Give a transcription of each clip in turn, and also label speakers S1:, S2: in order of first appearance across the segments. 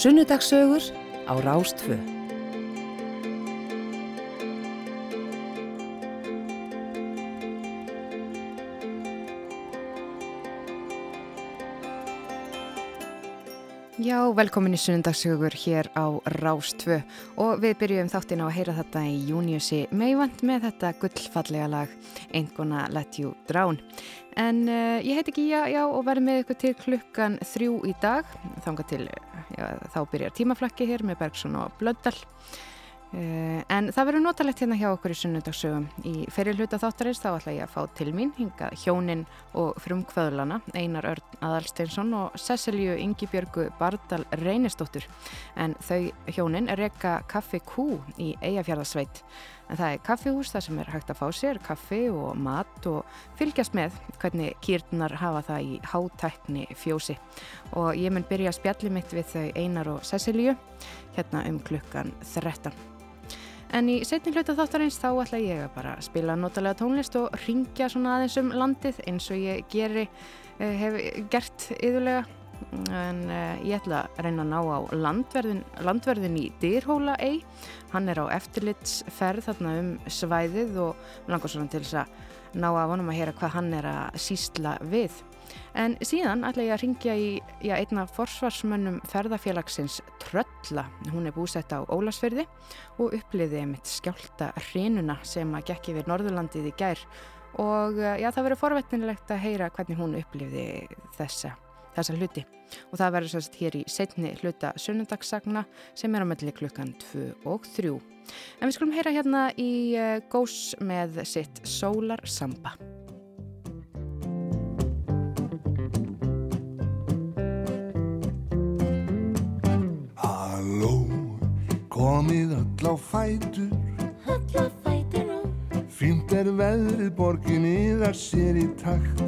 S1: Sunnudagssögur á Rástfö. Já, velkomin í sunnudagssögur hér á Rástfö og við byrjum þáttin á að heyra þetta í Júniusi meivand með þetta gullfallega lag Ain't Gonna Let You Drown. En uh, ég heiti Gíja, já, og verði með ykkur til klukkan þrjú í dag, þanga til, já, þá byrjar tímaflakki hér með Bergson og Blöndal. Uh, en það verður notalegt hérna hjá okkur í sunnudagssögum. Í fyrir hluta þáttarins þá ætla ég að fá til mín hinga hjónin og frumkvöðlana Einar Örn Aðalsteinsson og Cecilju Ingibjörgu Bardal Reynistóttur. En þau hjónin reyka kaffi kú í Eyjafjörðarsveit. En það er kaffihús þar sem er hægt að fá sér kaffi og mat og fylgjast með hvernig kýrnar hafa það í hátækni fjósi. Og ég mun byrja að spjalli mitt við þau Einar og Cecilju hérna um klukkan 13. En í setni hluta þáttarins þá ætla ég að bara spila notalega tónlist og ringja svona aðeins um landið eins og ég geri, eh, hef gert yðurlega. En uh, ég ætla að reyna að ná á landverðin, landverðin í Dyrhóla ei. Hann er á eftirlitsferð þarna um svæðið og langar svona til þess að ná að vonum að heyra hvað hann er að sísla við. En síðan ætla ég að ringja í já, einna forsvarsmönnum ferðafélagsins Trölla. Hún er búsett á Ólasferði og uppliði mitt skjálta hrinuna sem að gekk yfir Norðurlandið í gær. Og já, það verður forvetnilegt að heyra hvernig hún uppliði þessa, þessa hluti. Og það verður sérst hér í setni hluta sunnundagssagna sem er á melli klukkan 2 og 3. En við skulum heyra hérna í uh, Gós með sitt Solar Samba.
S2: Komið öll á fætur.
S3: Öll á fætur og
S2: Fínt er veðrið borginni þar sér í takt.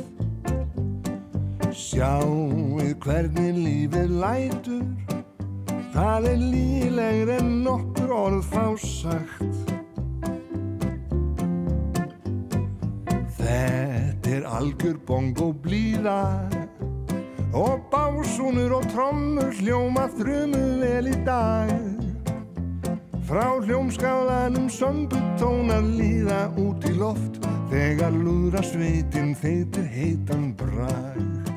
S2: Sjáuð hvernig lífið lætur. Það er lílegri en nokkur orð fá sagt. Þetta er algjör bongo blíða. Og básúnur og trommur hljóma þrumu vel í dag Frá hljómskálanum söndu tónar líða út í loft. Þegar lúðra sveitin þeitir heitan brag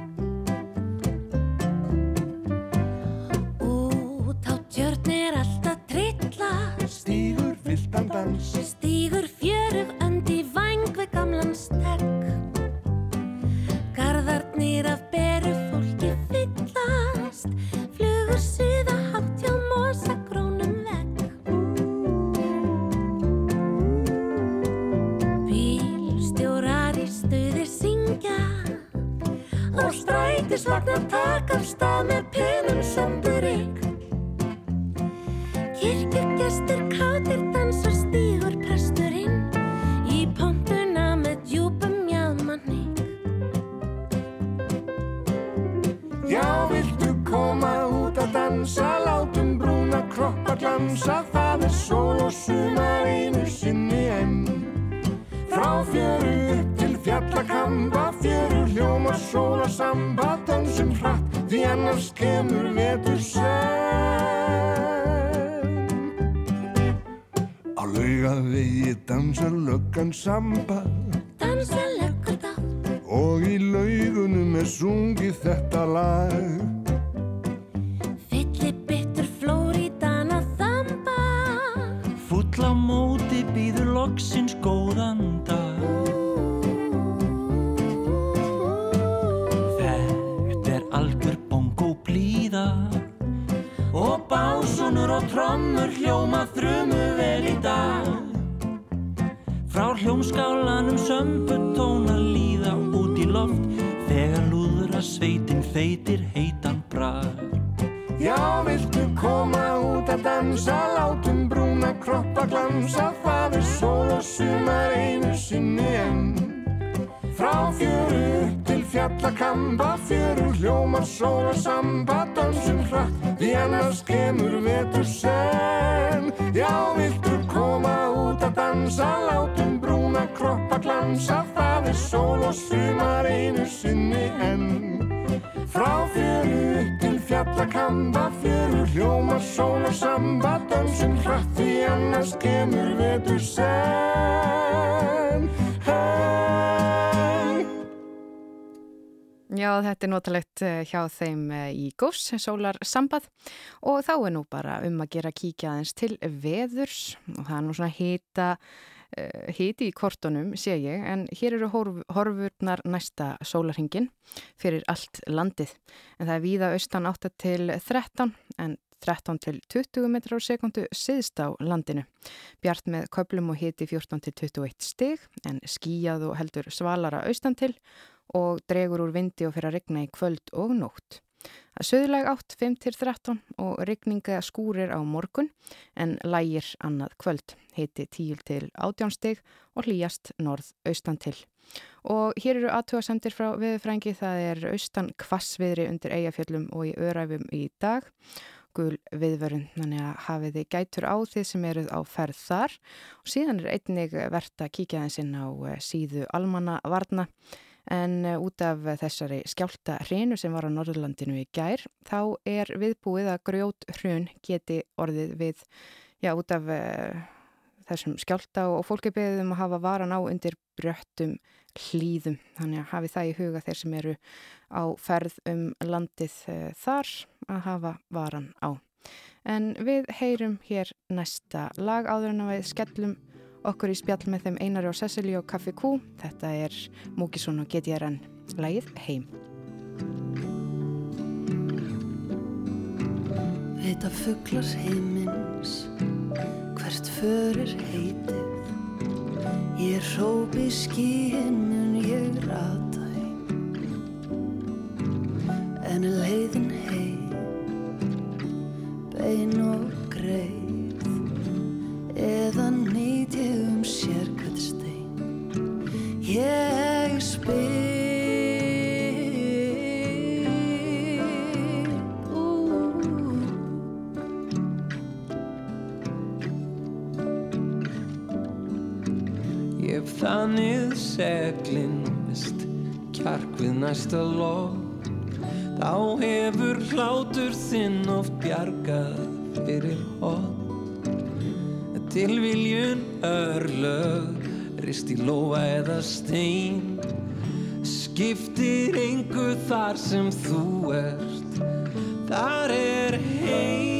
S2: samba, dansum hratt því annars kemur vetur senn. Hey.
S1: Já, þetta er notalegt eh, hjá þeim eh, í Gós, Sólar Sambað og þá er nú bara um að gera kíkja aðeins til veðurs og það er nú svona hita, uh, hiti í kortunum, sé ég, en hér eru horf, horfurnar næsta sólarhingin fyrir allt landið. En það er víða austan 8 til 13 en 13 til 20 metrar á sekundu siðst á landinu. Bjart með köplum og hiti 14 til 21 stig en skíjað og heldur svalara austan til og dregur úr vindi og fyrir að regna í kvöld og nótt. Það er söðuleg átt 5 til 13 og regninga skúrir á morgun en lægir annað kvöld, heiti 10 til 18 stig og hlýjast norð austan til. Og hér eru aðtúasendir frá viðfrængi, það er austan kvassviðri undir eigafjöllum og í öræfum í dag gul viðvörun, þannig að hafið þið gætur á þið sem eruð á ferð þar. Og síðan er einnig verðt að kíkja aðeins inn á eh, síðu almanna varna en eh, út af þessari skjálta hrinu sem var á Norðurlandinu í gær þá er viðbúið að grjót hrun geti orðið við, já út af uh, þessum skjálta og fólki beðum að hafa varan á undir bröttum hlýðum, þannig að hafi það í huga þeir sem eru á ferð um landið uh, þar að hafa varan á. En við heyrum hér næsta lag áður en að við skellum okkur í spjall með þeim Einari og Cecily og Kaffi Q. Þetta er Múkisson og GTRN. Lægið Heim.
S4: Vita fugglar heimins hvert förir heitið? Ég hrópi skíinn mun ég rata En leiðin heim bein og greið Eða nýt ég um sérkvæð stein? Ég
S5: seglinn mist kjark við næsta lof Þá hefur hlátur þinn oft bjargað fyrir hot. Tilviljun örlög, rist í lófa eða stein. Skiptir engu þar sem þú ert, þar er Heim,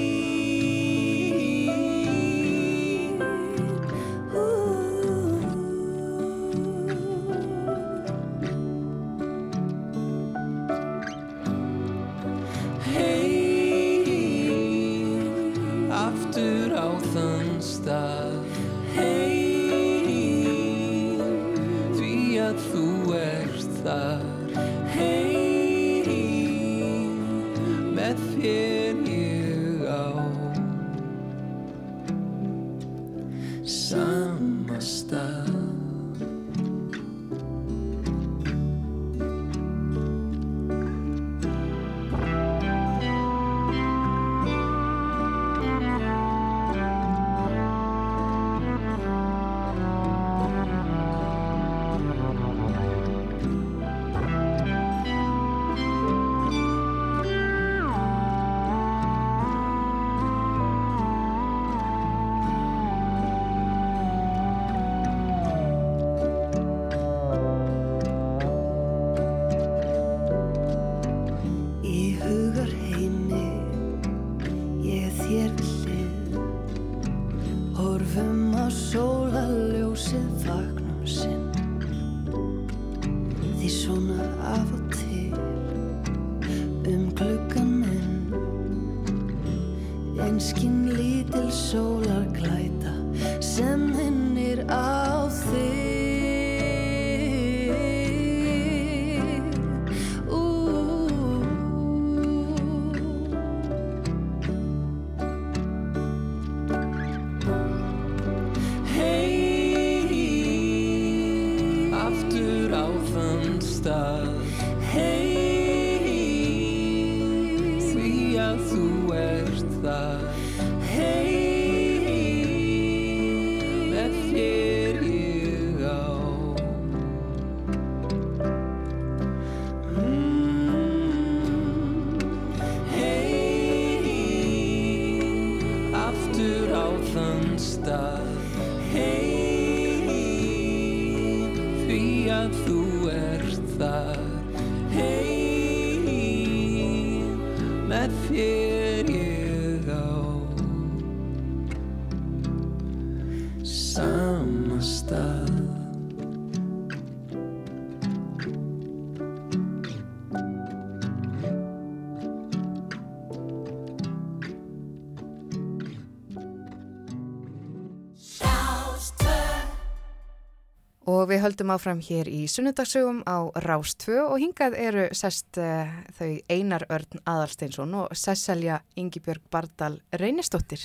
S1: höldum áfram hér í sunnudagsögum á Rástvö og hingað eru sest uh, þau Einar Örn Aðalsteinsson og Sesselja Ingibjörg Bardal Reynistóttir.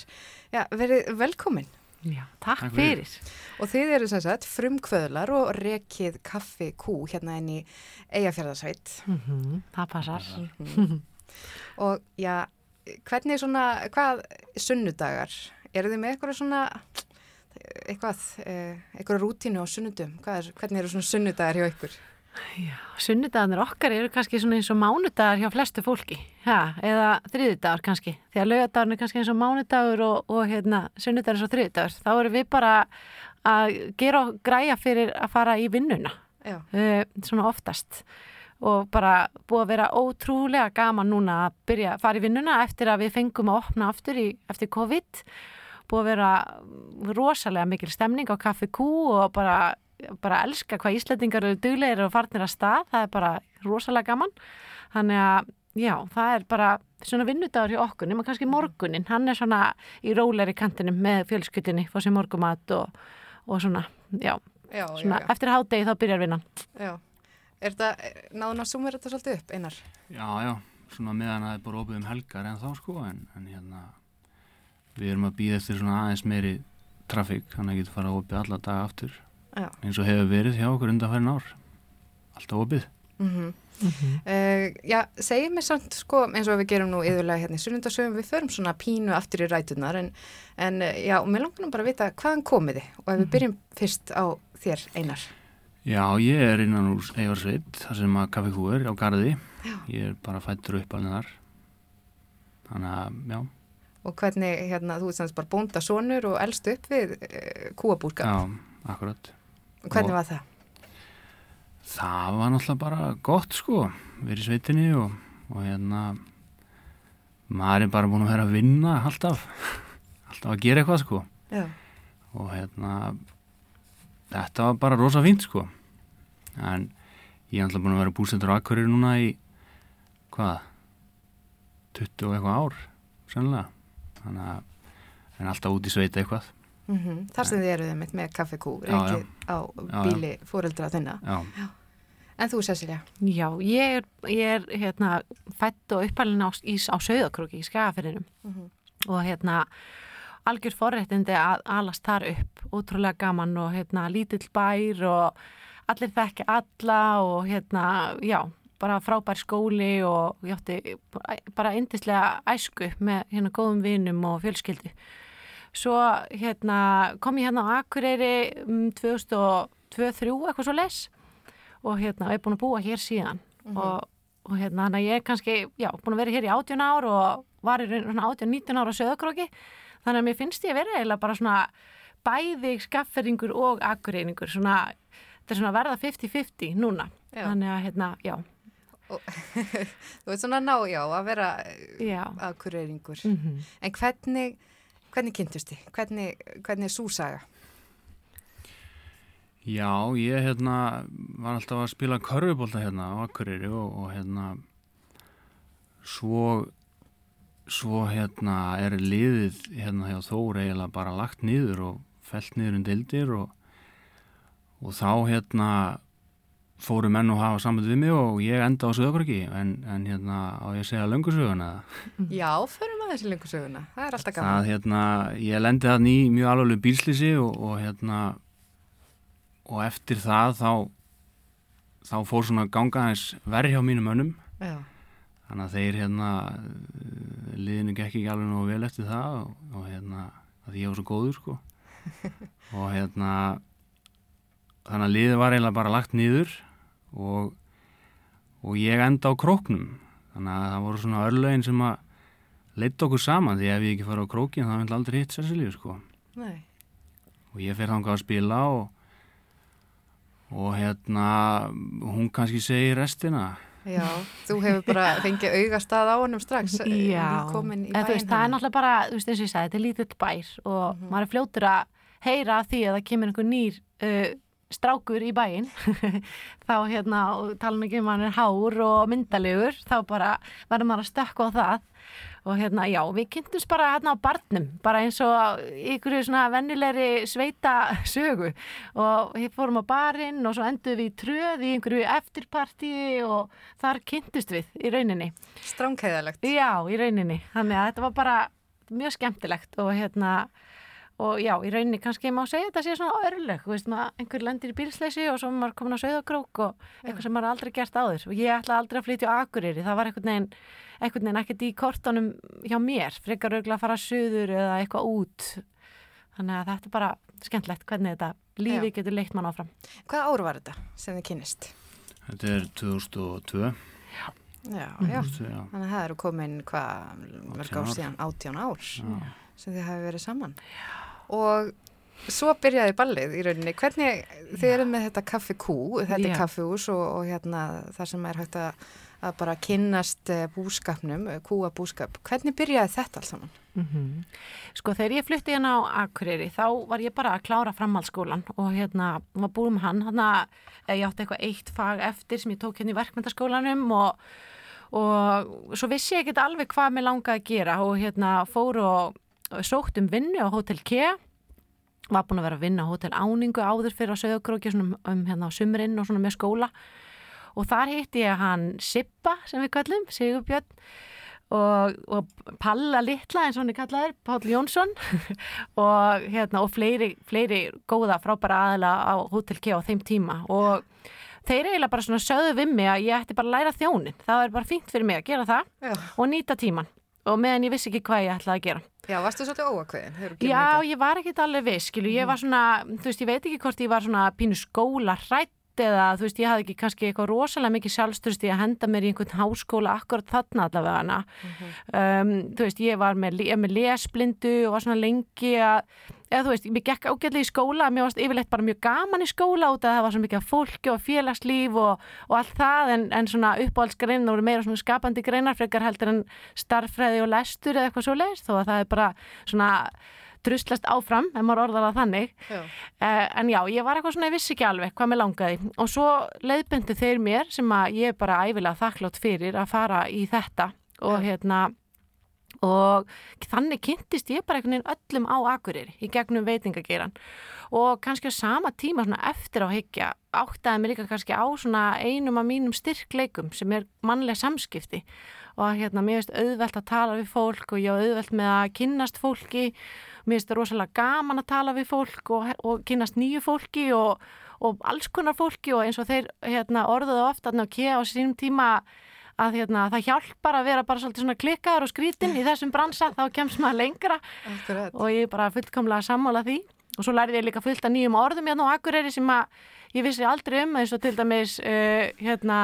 S1: Já, verið velkomin.
S6: Já, takk,
S7: Takk
S6: fyrir.
S7: fyrir.
S1: Og þið eru sem sagt frumkvöðlar og rekið kaffi kú hérna inn í Eyjafjörðarsveit.
S6: Mhm, það passar.
S1: Og já, hvernig svona, hvað sunnudagar? Eru þið með eitthvað svona, eitthvað, eh, eitthvað rútínu á sunnudum? Er, hvernig eru svona sunnudagar hjá ykkur?
S6: Já, sunnudagarnir okkar eru kannski svona eins og mánudagar hjá flestu fólki, ha, eða þriðudagar kannski, því að laugardagarnir er kannski eins og mánudagur og, og hérna, sunnudagar eins og þriðudagur. Þá erum við bara að gera og græja fyrir að fara í vinnuna, uh, svona oftast og bara búið að vera ótrúlega gaman núna að byrja að fara í vinnuna eftir að við fengum að opna aftur í, eftir COVID búið að vera rosalega mikil stemning á kaffi kú og bara, bara elska hvað Íslandingar eru duglegir og farnir að stað, það er bara rosalega gaman þannig að já, það er bara svona vinnudagur hjá okkur nema kannski morgunin, hann er svona í róleri kantinum með fjölskyldinni fór sér morgumat og, og svona já,
S1: Já,
S6: svona
S1: já, já.
S6: eftir hádegi þá byrjar vinnan
S1: já. Er þetta, náðun að sumera þetta svolítið upp, Einar?
S7: Já, já, svona meðan að það er bara opið um helgar en þá sko, en, en hérna við erum að býða eftir svona aðeins meiri trafík, þannig að getur fara opið alla daga aftur,
S1: Já.
S7: eins og hefur verið hjá okkur undanfærin ár, alltaf opið.
S1: Mm já, segjum mér samt, sko, eins og við gerum nú yðurlega hérna í sunnundasögum, við förum svona pínu aftur í rætunar, en, en eh, já, og mér langar nú bara að vita hvaðan komið þið? Og ef við byrjum fyrst á þér, Einar.
S7: Já, ég er innan úr Eyvarsveit, þar sem að kaffi kú er á Garði,
S1: Já.
S7: ég er bara fættur upp alveg þar, þannig að, já,
S1: Og hvernig, hérna, þú ert semst bara bónda sonur og elst upp við uh, kúabúrkap.
S7: já, akkurat.
S1: Hvernig
S7: og-
S1: var það?
S7: Það var náttúrulega bara gott sko, verið í sveitinni og, og hérna, maður er bara búin að vera að vinna alltaf, alltaf að gera eitthvað sko
S1: Já,
S7: og hérna, þetta var bara rosa fínt sko, en ég er alltaf búin að vera búsettur á Akureyri núna í, hvað, 20 og eitthvað ár, sannlega, þannig að, en alltaf út í sveita eitthvað,
S1: mm þar sem þið eruð mitt með kaffekú, reykið á bíli fóreldra þinna.
S7: já,
S1: En þú, Cecilia?
S6: Já, ég er, ég er hérna, fætt og uppalinn á, á Sauðakróki í Skagafyrrinum og hérna algjör forréttindi að alast þar upp, ótrúlega gaman og hérna lítill bær og allir þekki alla og hérna, já, bara frábær skóli og ég átti bara yndislega æsku með hérna góðum vinum og fjölskyldu. Svo hérna kom ég hérna á Akureyri um 2002-2003 eitthvað svo les og hérna er búin að búa hér síðan. Og, og hérna þannig að ég er kannski, já, búin að vera hér í 18 ár og var í raun svona 18-19 ára á söðakróki þannig að mér finnst ég að vera eiginlega bara svona bæði skafferingur og akureyningur svona, þetta er svona verða 50-50 núna,
S1: Já.
S6: þannig að hérna, já,
S1: Þú veit svona ná, já, að vera
S6: já
S1: aðkureyringur.
S6: mm
S1: En hvernig, hvernig kynntust þið? Hvernig, hvernig er súsaga?
S7: Já, ég hérna var alltaf að spila körfubólta hérna á Akureyri og, og hérna svo svo hérna er liðið hérna hjá Þór eiginlega bara lagt niður og felt niður um dildir og, og þá hérna fóru menn og hafa samband við mig og ég enda á Söðakröki en, en hérna á ég að segja löngusöguna
S1: Já, förum að þessi lengur söguna. Það er alltaf gaman.
S7: það hérna, ég lendi það ný mjög alveg bílslýsi og, og hérna og eftir það þá þá fór svona ganga hans verð hjá mínum önnum
S1: Já,
S7: þannig að þeir hérna liðinu gekk ekki alveg nú vel eftir það og, og hérna því ég var svo góður sko. Og hérna þannig að liðið var eiginlega bara lagt niður og, og ég enda á króknum. Þannig að það voru svona örlögin sem að leitt okkur saman því ef ég ekki fara á krókin þá hefði aldrei hitt Cecilíu sko.
S1: Nei.
S7: og ég fer þangað að spila og og hérna hún kannski segir restina.
S1: Já, þú hefur bara fengið augastað á honum strax.
S6: Já,
S1: komin í
S6: en þú veist, það er náttúrulega bara, þú veist eins og ég sagði, þetta er lítill bær og maður er fljótur að heyra af því að það kemur einhver nýr uh, strákur í bæinn þá hérna, og tala mikið um hann er hár og myndalegur, þá bara verður maður að stökka á það og hérna, já, við kynntumst bara hérna á barnum, bara eins og ykkur svona vennilegri sveita sögu og við fórum á barinn og svo endur við í tröð í einhverju eftirpartíi og þar kynntust við í rauninni.
S1: Stránkæðalegt.
S6: Já, í rauninni. Þannig að þetta var bara mjög skemmtilegt og hérna og já, í rauninni kannski má segja þetta sé svona örlög, þú veist maður, einhver lendir í bílsleysi og svo maður komin á söðakrók og eitthvað sem maður aldrei gert áður og ég ætla aldrei að flytja á Akureyri, það var einhvern veginn einhvern veginn ekkert í kortunum hjá mér frekar auðvitað að fara suður eða eitthvað út þannig að þetta er bara skemmtilegt hvernig þetta lífi
S1: Já.
S6: getur leitt mann áfram
S1: Hvað ár var þetta sem þið kynnist?
S7: þetta er 2002
S1: Já, já.
S7: 2002, já.
S1: Þannig að það eru komin hvað mörg
S7: 18
S1: ár
S7: ár.
S1: síðan, 18 ár
S7: Já.
S1: sem þið hafi verið saman. Og svo byrjaði ballið í rauninni. Hvernig, þið erum með þetta kaffi kú, þetta
S6: Já.
S1: er kaffihús og, og hérna það sem er hægt að, að bara kynnast eh, búskapnum, eh, kúa búskap. Hvernig byrjaði þetta alls saman?
S6: Mhm. Sko þegar ég flutti hérna á Akureyri þá var ég bara að klára framhaldsskólan og hérna var búin með hann hann að ég átti eitthvað eitt fag eftir sem ég tók hérna í verkmyndaskólanum og, og svo vissi ég ekki alveg hvað mér langaði að gera og hérna fór og, og sótt um vinnu á Hotel Kea. Var búin að vera að vinna á Hotel Áningu áður fyrir á Söðugróki um, um hérna á sumrinn og svona með skóla. Og þar hitti ég hann Sippa sem við kallum, Sigurbjörn. Og, og Palla Littla eins og hann er kallaður, Páll Jónsson. Og, hérna, og fleiri, fleiri góða frábæra aðila á Hotel K á þeim tíma. Og þeir eiginlega bara svona sögðu við mig að ég ætti bara að læra þjónin, það er bara fínt fyrir mig að gera það
S1: Já.
S6: og nýta tíman og meðan ég vissi ekki hvað ég ætlaði að gera.
S1: Já, varstu svolítið óakveðin?
S6: Já, ég var ekkert alveg viss, skilu, ég var svona, þú veist, ég veit ekki hvort ég var svona pínu skóla hrætt eða, þú veist, ég hafði ekki kannski eitthvað rosalega mikið sjálfsturst í að henda mér í einhvern háskóla akkurat þarna allavega hana. um, þú veist, ég var með, með lesblindu og var svona lengi að, eða þú veist, mér gekk ágætlega í skóla, mér varst yfirleitt bara mjög gaman í skóla út að það var svo mikið fólki og félagslíf og, og allt það, en, en svona uppáhaldsgreinar voru meira svona skapandi greinar frekar heldur en starffræði og lestur eða eitthvað svo leist, þó að það er bara svona druslast áfram, ef maður orðar það þannig.
S1: Já.
S6: uh, en já, ég var eitthvað svona, ég vissi ekki alveg hvað mér langaði. Og svo leiðbyndu þeir mér sem að ég er bara æfilega þakklátt fyrir að fara í þetta. Og hérna og þannig kynntist ég bara einhvern veginn öllum á Akureyri í gegnum veitingageiran og kannski á sama tíma eftir á higgja áttaði mér líka kannski á svona einum af mínum styrkleikum sem er mannlega samskipti. Og hérna mér finnst auðvelt að tala við fólk og ég auðvelt með að kynnast fólki mér finnst það rosalega gaman að tala við fólk og, og kynnast nýju fólki og, og alls konar fólki og eins og þeir hérna, orðuðu ofta að kea á sínum tíma að hérna, það hjálpar að vera bara svolítið svona klikkaður og skrítin í þessum bransa þá kemst maður lengra.
S1: Akkurat.
S6: og ég er bara fullkomlega sammála því. Og svo lærði ég líka fullt af nýjum orðum hérna á Akureyri sem að ég vissi aldrei um eins og til dæmis uh, hérna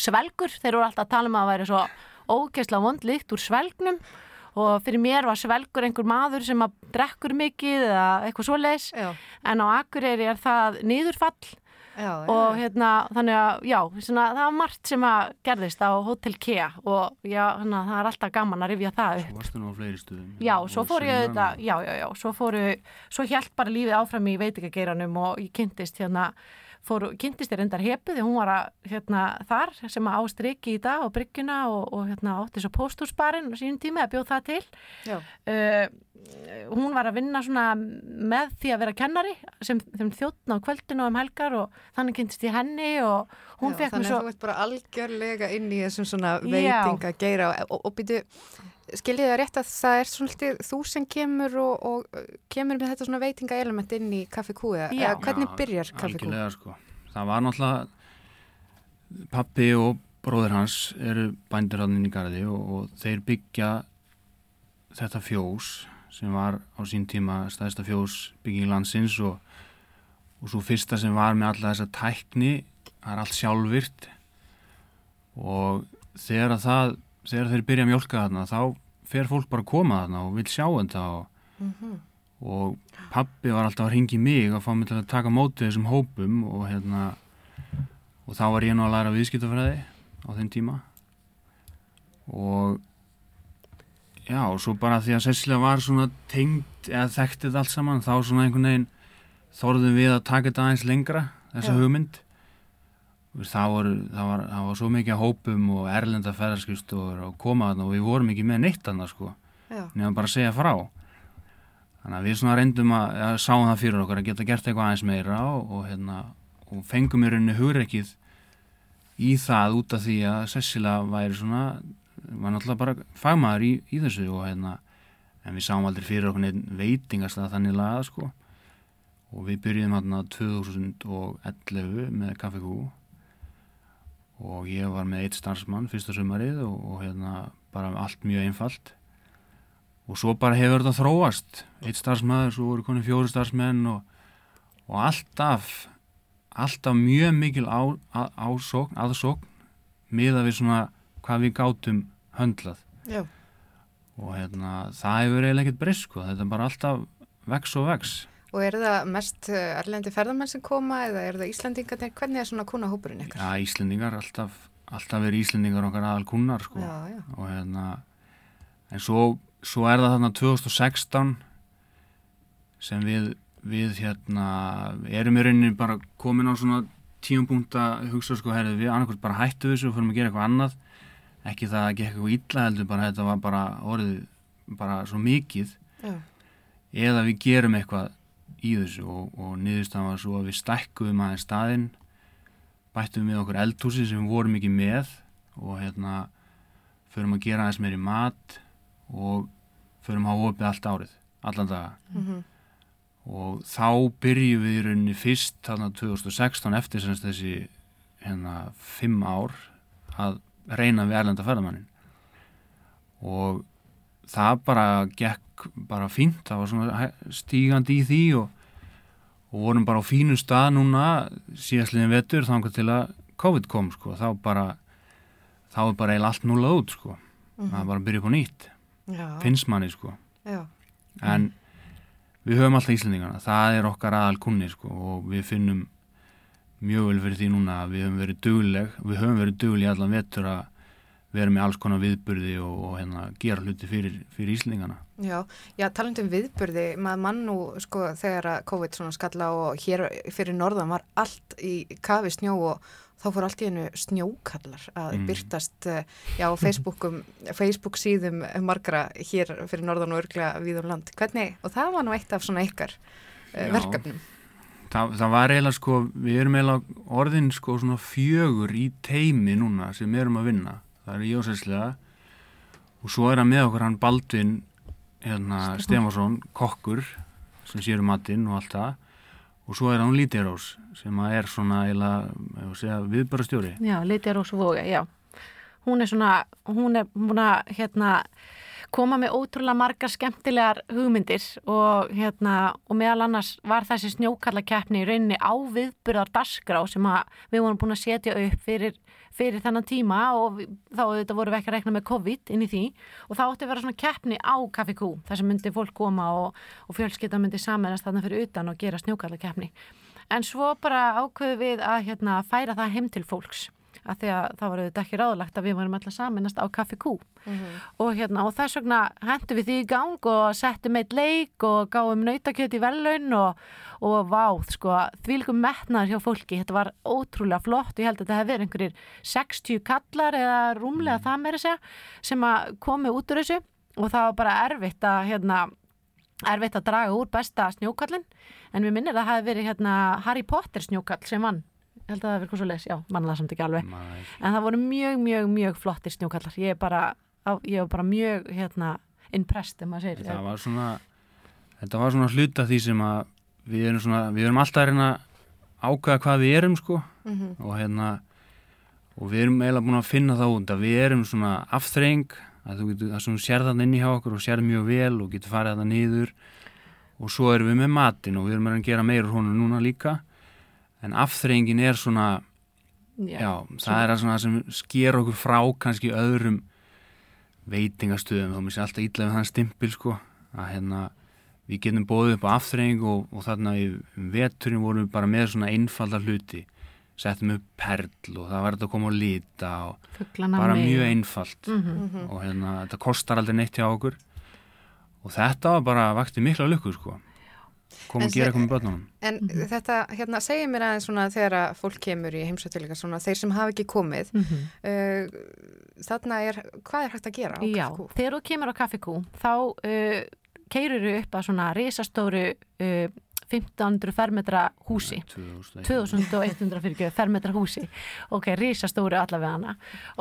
S6: svelgur, þeir eru alltaf að tala um að það væri svo ógeðslega vond líkt úr svelgnum og fyrir mér var svelgur einhver maður sem að drekkur mikið eða eitthvað svoleiðis.
S1: Já,
S6: en á Akureyri er það niðurfall.
S1: Já,
S6: og
S1: já.
S6: hérna þannig að já, svona, það var margt sem að gerðist á Hotel Kea. Og já, hana, það er alltaf gaman að rifja það upp.
S7: Svo varstu nú á fleiri stuðum.
S6: Já, svo fór ég auðvitað, já, já, já, svo fóru, svo hjælt bara lífið áfram í veitingageiranum og ég kynntist hérna fór, kynntist þér endar hepu því hún var að, hérna, þar sem að ástriki í dag og bryggjuna og, og hérna, átti svo póstúrsbarinn og sínum tími að bjóð það til. Uh, hún var að vinna með því að vera kennari sem, sem þjóttna á kvöldinu og um helgar og þannig kynntist ég henni og hún
S1: Já,
S6: fekk mér
S1: þannig
S6: svo
S1: að þú ert bara algjörlega inn í þessum veitinga geira og, og, og býtu skiljið það rétt að það er svolítið þú sem kemur og, og kemur með þetta svona veitinga element inn í Kaffi Kú eða
S6: Já.
S1: hvernig
S7: Já,
S1: byrjar Kaffi Kú?
S7: algjörlega, sko. það var náttúrulega pappi og bróðir hans eru bændir hann inn í garði og, og þeir byggja þetta fjós sem var á sín tíma stæðsta fjós bygging landsins og, og svo fyrsta sem var með alla þessa tækni það er allt sjálfvirt og þegar að það þegar þeir byrja að mjölka þarna þá fer fólk bara að koma þarna og vil sjá þetta og, og pappi var alltaf að ringi mig að fá mig til að taka mótið þessum hópum og hérna og þá var ég nú að læra viðskiptafræði á þeim tíma. Og já, og svo bara því að Cecilia var svona tengd eða þekktið allt saman þá svona einhvern veginn þorðum við að taka þetta aðeins lengra þessa
S1: Já.
S7: hugmynd það, voru, það, var, það var svo mikið hópum og erlenda ferðarskristur og koma þarna og við vorum ekki með neitt þarna sko nefnum bara að segja frá. Þannig að við svona reyndum að, að sáum það fyrir okkur að geta gert eitthvað aðeins meira og, og, hérna, og fengum í rauninni hugreikið í það út af því að Cecilia væri svona var náttúrulega bara fagmaður í, í þessu og hérna en við sáum aldrei fyrir okkur neitt veitingast að þannig laga sko. Og við byrjuðum hérna 2011 með Kaffi Kú og ég var með eitt starfsmann fyrsta sumarið og, og hérna bara allt mjög einfalt. Og svo bara hefur þetta þróast. Eitt starfsmæður, svo voru konið fjóri starfsmenn og, og alltaf alltaf mjög mikil á, á, ásókn, aðsókn miða við svona hvað við gátum höndlað.
S1: Já.
S7: og hérna það hefur eiginlega ekkert breyst sko, þetta er bara alltaf vex og vex
S1: Og er það mest eh, erlendi ferðarmenn sem koma eða er það Íslandingarnir? Hvernig er svona kunahópurinn ykkar?
S7: Já, Íslendingar, alltaf, alltaf verið Íslendingar okkar aðal kunnar sko.
S1: Já, já.
S7: og hérna en svo, svo er það þarna 2016 sem við, við hérna erum í rauninni bara komin á svona tíumpunkt að hugsa sko herri, við annarkvæmt bara hættu þessu og fyrir að gera eitthvað annað ekki það að gera eitthvað illa heldur bara þetta var bara orðið bara svo mikið
S1: Já.
S7: eða við gerum eitthvað í þessu og, og niðurstaðan var svo að við stækkuðum aðeins staðinn bættum við okkur eldhúsi sem við vorum ekki með og hérna förum að gera aðeins meiri mat og förum að hafa opið allt árið, allan daga
S1: Mhm.
S7: og þá byrjum við í rauninni fyrst þarna 2016 eftir semst þessi hérna fimm ár að reyna við erlenda ferðamannin og það bara gekk bara fínt, það var svona stígandi í því og, og vorum bara á fínu stað núna síðastliðin vetur þangar til að COVID kom sko, þá bara þá er bara eiginlega allt núlað út sko. Það er bara að byrja upp á nýtt
S1: Já.
S7: finnst manni sko.
S1: Já.
S7: en við höfum alltaf Íslandingana það er okkar aðal kunni sko og við finnum mjög vel fyrir því núna að við höfum verið dugleg við höfum verið dugleg í allan vetur að vera með alls konar viðburði og, og hérna, gera hluti fyrir, fyrir Íslandingana
S1: Já, já talandi um viðburði, maður mann nú sko þegar að COVID svona skalla og hér fyrir norðan var allt í kafi snjó og þá fór allt í hennu snjókallar að
S7: Mm.
S1: byrtast eh, já, Facebookum, Facebook síðum margra hér fyrir norðan og örglega við um land. Hvernig, og það var nú eitt af svona ykkar uh,
S7: Já.
S1: verkefnum.
S7: það, það var eiginlega sko við erum eiginlega orðin sko svona fjögur í teimi núna sem erum að vinna það er Jósæslega og svo er hann með okkur hann Baldvin hérna Stefansson, kokkur sem sér um matinn og allt það. Og svo er hann Lítirós sem er svona eiginlega viðbara stjóri
S6: Já, Lítja Rósa Vóga, já. Hún er svona, hún er búin að hérna, koma með ótrúlega margar skemmtilegar hugmyndir og, hérna, og meðal annars var þessi snjókallakeppni í rauninni á viðburðar dasgrá sem við vorum búin að setja upp fyrir, fyrir þennan tíma og þá vorum við ekki að rekna með COVID inn í því og þá átti að vera svona keppni á Q þar sem myndi fólk koma og, og fjölskylda myndi samanast þarna fyrir utan og gera snjókallakeppni. En svo bara ákveðu við að hérna, færa það heim til fólks að því að það var auðvitað ekki ráðlagt að við varum alltaf saminast á Kaffi Kú. Og, hérna, og þess vegna hendur við því í gang og settum eitt leik og gáum nautakjöt í vellaun og, og váð sko, þvílikum metnaður hjá fólki, þetta var ótrúlega flott. Og ég held að þetta hefði verið einhverjir 60 kallar eða rúmlega það meira segja sem að komi út úr þessu. Og það var bara erfitt að hérna, erfitt að draga úr besta snjókallin en við minnir að það hefði verið hérna, Harry Potter snjókall sem vann held að það svo leis, já, manna það samt ekki alveg.
S7: Maður-
S6: en það voru mjög, mjög, mjög flottir snjókallar ég er bara, á- ég var bara mjög hérna, impressed, maður segir
S7: þetta var svona þetta var svona hluta því sem að við erum svona, við erum alltaf að reyna að ákveða hvað við erum sko. Og hérna og við erum eiginlega búin að finna það út að við erum svona afþreng að þú getur, það sem þú sér þarna inn í hjá okkur og sér mjög vel og getur farið þarna niður. Og svo erum við með matinn og við erum að gera meira honum núna líka en afþrengin er svona já, það er að svona sem sker okkur frá kannski öðrum veitingastöðum, þá mér sé alltaf illa við þann stimpil sko, að hérna við getum bóðið upp á afþreying og, og þarna í um veturinn vorum við bara með svona einfalda hluti. Settum upp perl og það var þetta að koma og lita og
S6: Fuglana
S7: bara
S6: með.
S7: mjög einfalt.
S6: Mhm.
S7: og hérna þetta kostar aldrei neitt hjá okkur. Og þetta var bara vakti mikla lukku sko koma að gera eitthvað með börnunum.
S1: En þetta, hérna, segir mér aðeins svona þegar að fólk kemur í heimsvættilega svona, þeir sem hafa ekki komið,
S6: Mhm.
S1: uh, þarna er, hvað er hægt að gera á
S6: Já,
S1: Kaffi Kú?
S6: þegar þú kemur á kaffikú þá uh, keirur þú upp að svona risastóru uh, 1500 fermetra húsi.
S7: 2001
S6: 2100 fyrir ekki, fermetra húsi. Ok, risastóru allavega hana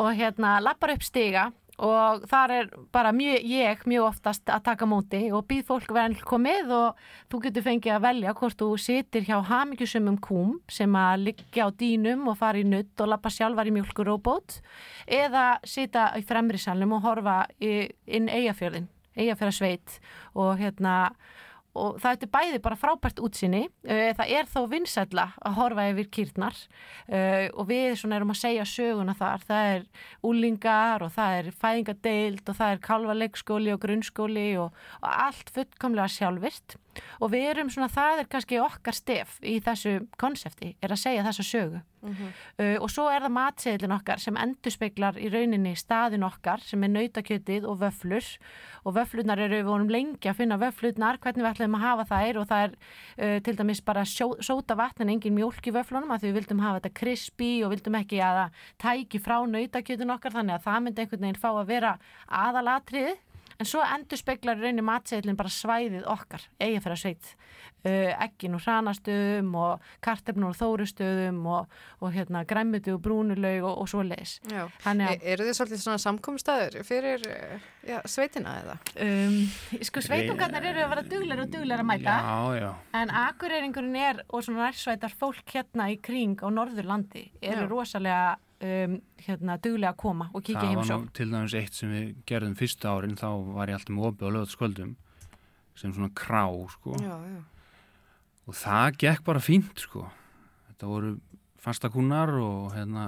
S6: og hérna lappar upp stiga og þar er bara mjög, ég mjög oftast að taka móti og býð fólk velkomið og þú getur fengið að velja hvort þú sitir hjá hamingjusumum kúm sem að liggja á dýnum og fara í nutt og lappa sjálfar í mjölkuróbót eða sita í fremri salnum og horfa í, inn eigafjörðin, eigafjörðasveit og hérna og það er bæði bara frábært útsinni uh, það er þó vinsætla að horfa yfir kýrnar. Uh, og við svona erum að segja söguna þar. Það er úlingar og það er fæðingadeild og það er kalvaleikskóli og grunnskóli og, og allt fullkomlega sjálfvirt og við erum svona, það er kannski okkar stef í þessu konsepti, er að segja þessa sögu. Uh, og svo er það matseðlin okkar sem endurspeglar í rauninni staðin okkar sem er nautakjötið og vöflur. Og vöflurnar eru, við vorum lengi að finna vöflurnar, hvernig við ætlum að hafa þær. Og það er uh, til dæmis bara sjó, sóta vatn en engin mjólk í vöflunum að því við vildum hafa þetta krispi og vildum ekki að það tæki frá nautakjötin okkar. Þannig að það myndi einhvern veginn fá að vera aðalatriði en svo endur speklar raunin matseðlinn bara svæðið okkar, eigi fyrir að sveit uh, ekkin og hranastöðum og kartefnur og þórustöðum og, og hérna græmmitu og brúnulaug og, og svo leis
S1: E- Eru þið svolítið svona samkomstæður fyrir já, sveitina eða?
S6: um, sko sveitungarnir eru að vera dugleir og dugleir að mæta.
S7: Já, já,
S6: en akureyringurinn er og svona nærsveitar fólk hérna í kring á Norðurlandi eru
S1: Já.
S6: rosalega um, hérna duglega að koma og kíkja
S7: það var nú til dæmis eitt sem við gerðum fyrsta árin þá var ég alltaf með opið á lögðskvöldum sem svona krá sko.
S1: Já, já.
S7: og það gekk bara fínt sko. Þetta voru fastakúnar og hérna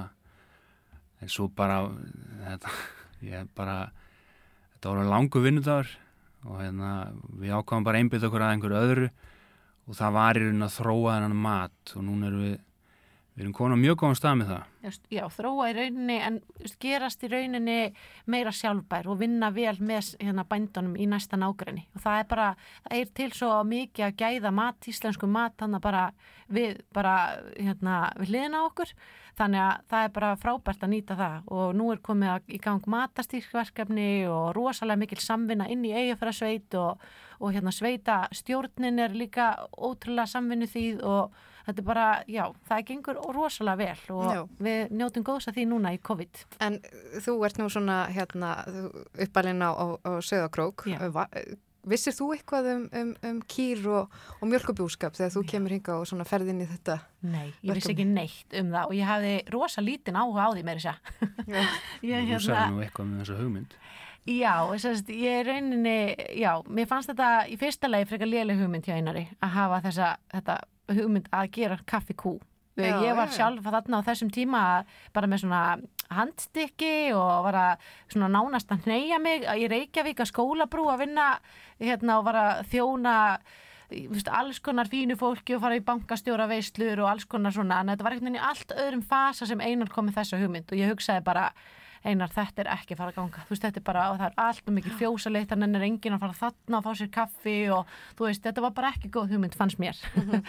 S7: en svo bara þetta, ég bara þetta voru langu vinnudagur og hérna við ákváðum bara einbytt okkur að einhverju öðru og það var í raun að þróa þennan mat og núna erum við við erum komin á mjög góðan stað með það.
S6: Já, þróa í rauninni en gerast í rauninni meira sjálfbær og vinna vel með hérna, bændunum í næsta nágræni og það er bara, það er til svo mikið að gæða mat, íslensku mat þannig bara við bara hérna, við hliðina á okkur. Þannig að það er bara frábært að nýta það. Og nú er komið að, í gang matastýrkverkefni og rosalega mikil samvinna inn í eigafæra og, og hérna sveita stjórnin er líka ótrúlega samvinnu þýð og þetta er bara, já, það gengur rosalega vel og
S1: Já.
S6: við njótum góðs að því núna í COVID.
S1: En þú ert nú svona hérna uppalinn á, á, á Söðakrók.
S6: Já.
S1: Va- Vissir þú eitthvað um, um, um kýr og, og mjölkubúskap þegar þú kemur hinga og svona ferðin í þetta?
S6: Nei, ég vissi ekki neitt um það og ég hafði rosa lítinn áhuga á því meira sér.
S1: Já.
S6: ég,
S7: þú sagði nú eitthvað með þessa hugmynd
S6: Já, sérst, ég er rauninni, já, mér fannst þetta í fyrsta lagi frekar léleg hugmynd hjá einari að hafa þessa, þetta hugmynd að gera kaffi kú.
S1: Já,
S6: ég var
S1: já, já.
S6: sjálf þarna á þessum tíma bara með svona handstykki og var að svona nánast að hneyja mig í Reykjavík að skólabrú að vinna hérna og var að þjóna veist, alls konar fínu fólki og fara í bankastjóra veislur og alls konar svona en þetta var veginn í allt öðrum fasa sem einar kom með þessa hugmynd og ég hugsaði bara einar þetta er ekki að fara að ganga. Þú veist þetta er bara, og það er alltaf mikið fjósaleitt þannig er enginn að fara þarna að fá sér kaffi og þú veist þetta var bara ekki góð hugmynd fannst mér.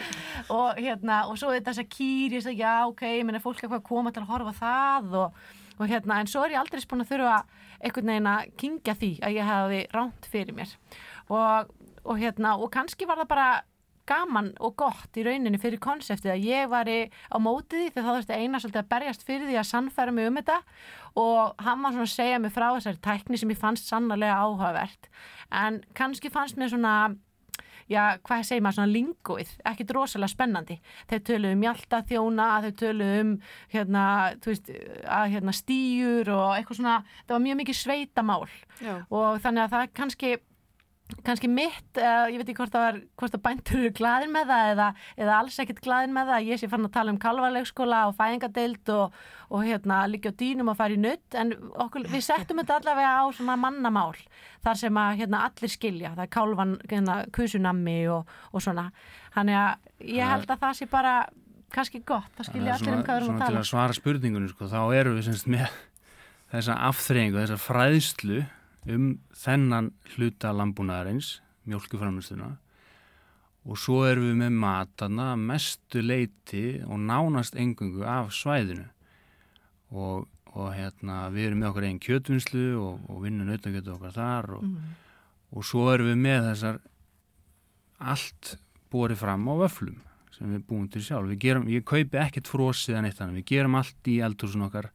S6: Og hérna og svo þess að kýri þess að já ok, menn er fólk eitthvað að koma til að horfa það og, og hérna en svo er ég aldrei spún að þurfa einhvern veginn að kingja því að ég hafi ránt fyrir mér. Og, og hérna og kannski var það bara gaman og gott í rauninni fyrir konseptið að ég var á mótið því þegar þá þurfti eina svolítið að berjast fyrir því að sannfæra mig um þetta og hann var svona að segja mig frá þessari tækni sem ég fannst sannlega áhugavert. En kannski fannst mér svona já, hvað segir maður, svona lingóið ekkit rosalega spennandi. Þeir tölu um hjaltaþjóna, þeir tölu um hérna, þú veist að hérna stýjur og eitthvað svona það var mjög mikið sveitamál. Já. og þannig að það kannski kannski mitt, uh, ég veit ekki hvort það var hvort að bæntur eru glaðin með það eða, eða alls ekkert glaðin með það, ég sé fann að tala um kalvarleikskóla og fæðingadeild og, og hérna líka á dýnum að fara í nutt en okkur, við settum þetta allavega á svona mannamál, þar sem að hérna allir skilja, það er kálvan hérna, kusunammi og, og svona. Þannig að ég held að það sé bara kannski gott, það skilja allir um hvað við erum að tala
S7: Svona til að svara spurningunni, sko, þá eru við semst með þessa afþreyingu, þessa fræðslu um þennan hluta lambúnaðarins, mjölkuframlustuna og svo erum við með matana mestu leiti og nánast engungu af svæðinu og, og hérna við erum með okkar einn kjötvinnslu og, og vinnum nautakjötu okkar þar og, mm. og svo erum við með þessar allt borið fram á vöflum sem við búum til sjálf. Við gerum, ég kaupi ekkert frósið en eitt annað, við gerum allt í eldhúsun okkar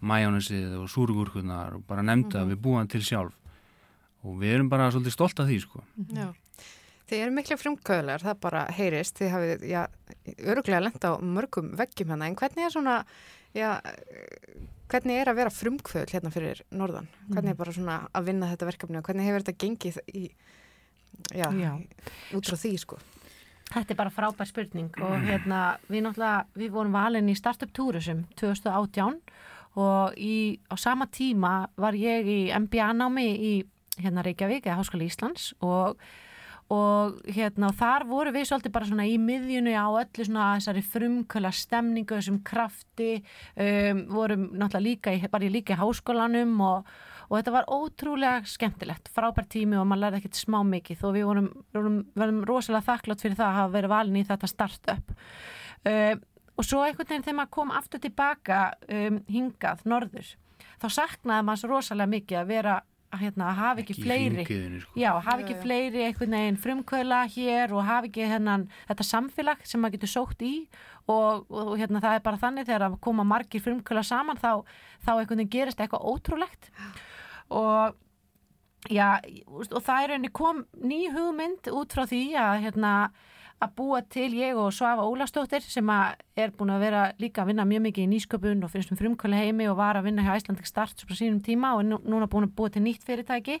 S7: majónesið og súrgúrkunar og bara nefnda að mm -hmm. við búum til sjálf og við erum bara svolítið stolt af því sko.
S1: Já, þið eru miklu frumkvöðlar, það bara heyrist, þið hafið, já, öruglega lenda á mörgum veggjum hérna, en hvernig er svona, já, hvernig er að vera frumkvöðl hérna fyrir norðan? Hvernig er bara svona að vinna þetta verkefni og hvernig hefur þetta gengið í, já, já. út frá því sko?
S6: Þetta er bara frábær spurning og hérna við náttúrulega, við vorum valin í Startup Tourism 2018 og í, á sama tíma var ég í MBA-námi í hérna Reykjavík eða Háskóli Íslands. Og, og hérna og þar voru við svolítið bara svona í miðjunu á öllu svona þessari frumköla stemningu þessum krafti. Um, vorum náttúrulega líka í, bara í líka í háskólanum og, og þetta var ótrúlega skemmtilegt, frábært tími og maður lærði ekkert smá mikið. Og við vorum, vorum, vorum rosalega þakklátt fyrir það að hafa verið valin í þetta startup. Um, og svo einhvern veginn þegar maður kom aftur tilbaka um, hingað, norður þá saknaði maður svo rosalega mikið að vera að, hérna, að hafa ekki, ekki fleiri
S7: sko.
S6: já, hafa ekki fleiri einhvern veginn frumkvöla hér og hafa ekki hennan, þetta samfélag sem maður getur sótt í. Og, og hérna, það er bara þannig þegar að koma margir frumkvöla saman þá, þá einhvern veginn gerist eitthvað ótrúlegt. Og já, og það er einni kom ný hugmynd út frá því að hérna að búa til ég og Svafa Ólastóttir sem er búin að vera líka að vinna mjög mikið í nýsköpun og finnst um frumkvæli heimi og var að vinna hjá Æslandik Start svo sínum tíma og er núna búin að búa til nýtt fyrirtæki.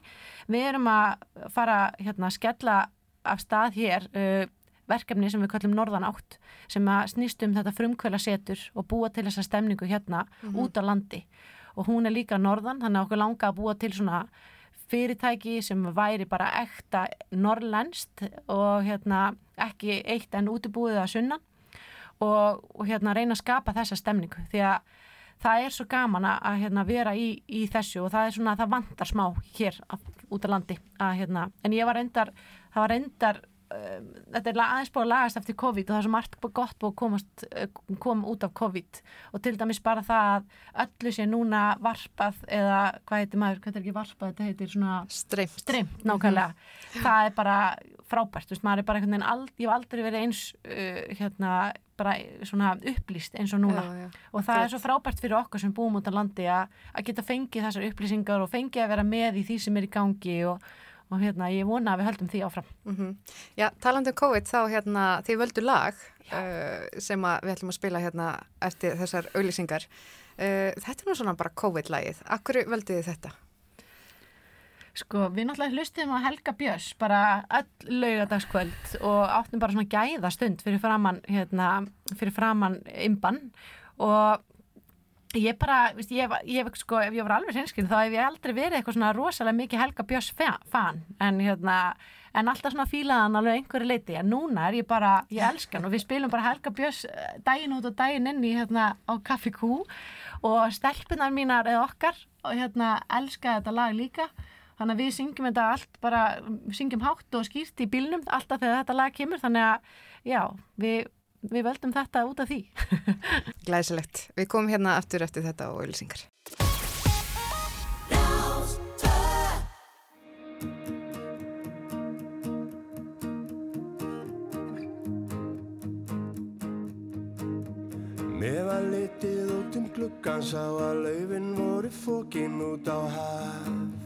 S6: Við erum að fara hérna, að skella af stað hér uh, verkefni sem við kallum Norðan átt sem að snýst um þetta frumkvæla setur og búa til þessa stemningu hérna mm -hmm. út á landi og hún er líka Norðan þannig að okkur langa að búa til svona fyrirtæki sem væri bara ekta norrlænst og hérna ekki eitt en útibúið að sunna og, og hérna reyna að skapa þessa stemningu. Því að það er svo gaman að hérna, vera í, í þessu og það er svona það vantar smá hér út á landi að, hérna, en ég var reyndar það var reyndar Um, þetta er aðeins búin að lagast eftir COVID og það er svo margt gott búin að komast, uh, koma út af COVID og til dæmis bara það að öllu sé núna varpað eða hvað heitir maður, hvað er ekki varpað þetta heitir svona
S1: streymt,
S6: streymt nákvæmlega, mm -hmm. það er bara frábært, þú veist, maður er bara einhvern veginn ald, ég hef aldrei verið eins uh, hérna, bara svona upplýst eins og núna já, já. og það Great. er svo frábært fyrir okkur sem búum út á landi að geta fengið þessar upplýsingar og fengið að vera með í því sem er í gangi og og hérna ég vona að við höldum því áfram. Mm -hmm.
S1: Já, talandu um COVID þá hérna þið völdu lag uh, sem við ætlum að spila hérna eftir þessar auðlýsingar uh, þetta er nú svona bara COVID-lagið. Akkur völdu þið þetta?
S6: Sko, við náttúrulega hlustum á Helga Björns bara öll laugadagskvöld og áttum bara svona gæða stund fyrir framann hérna, fyrir framann imban og Ég bara, veist, ég, ég, sko, ef ég var alveg hinskinn þá hef ég aldrei verið eitthvað svona rosalega mikið Helga Björns fan. En, hérna, en alltaf svona fílaðan alveg einhverju leiti en núna er ég bara, ég elskan og við spilum bara Helga Björns eh, daginn út og daginn inn í hérna á Kaffi Q og stelpunar mínar eða okkar og hérna elska þetta lag líka. Þannig að við syngjum þetta allt bara syngjum hátt og skýrt í bílnum alltaf þegar þetta lag kemur. Þannig að já, við, við völdum þetta út af því
S1: Glæsilegt. Við komum hérna aftur eftir þetta og auðlýsingar.
S8: Mér var litið út um gluggan sá að laufin voru fókin út á haf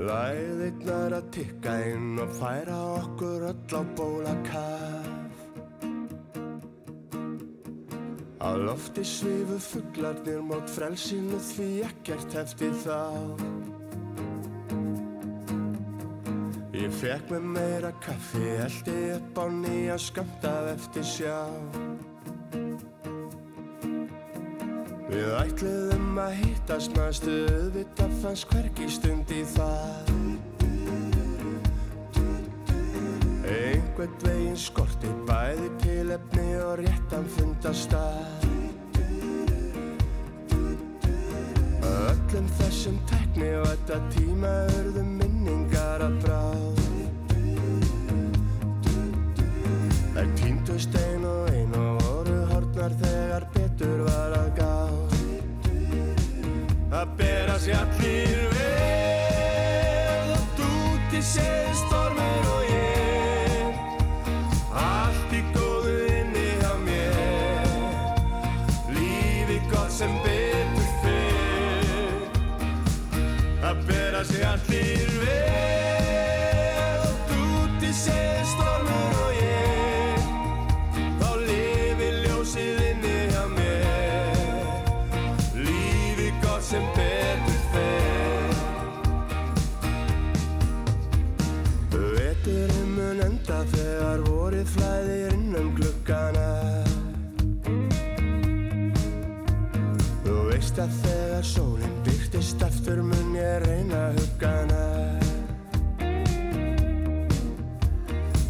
S8: Læðirnar að tikka inn og færa okkur öll á bóla kaf Á lofti svifu fugglarnir mót frelsinu því ekkert hefti þá Ég fekk með meira kaffi, eldi upp á nýja skamt af eftir sjá. Við ætluðum að hittast næstu, auðvitað fannst hvergi stund í það. Einhvern veginn skorti bæði tilefni og réttan fundastað. Öllum þessum tekni og þetta tíma örðu minningar að bráð. Þær týndust ein og ein og voru hortnar þegar betur var að Það bera sér allir vel. Og dúti séð stormur og byrtist aftur mun ég reyna huggana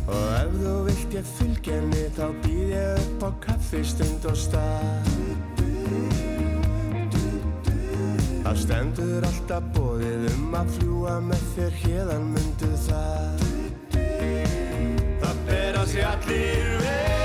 S8: Og ef þú vilt ég fylg henni þá býð ég upp á kaffistund og stað. Það stendur alltaf bóðið um að fljúa með þér hérðan myndu það. Það bera sig allir vel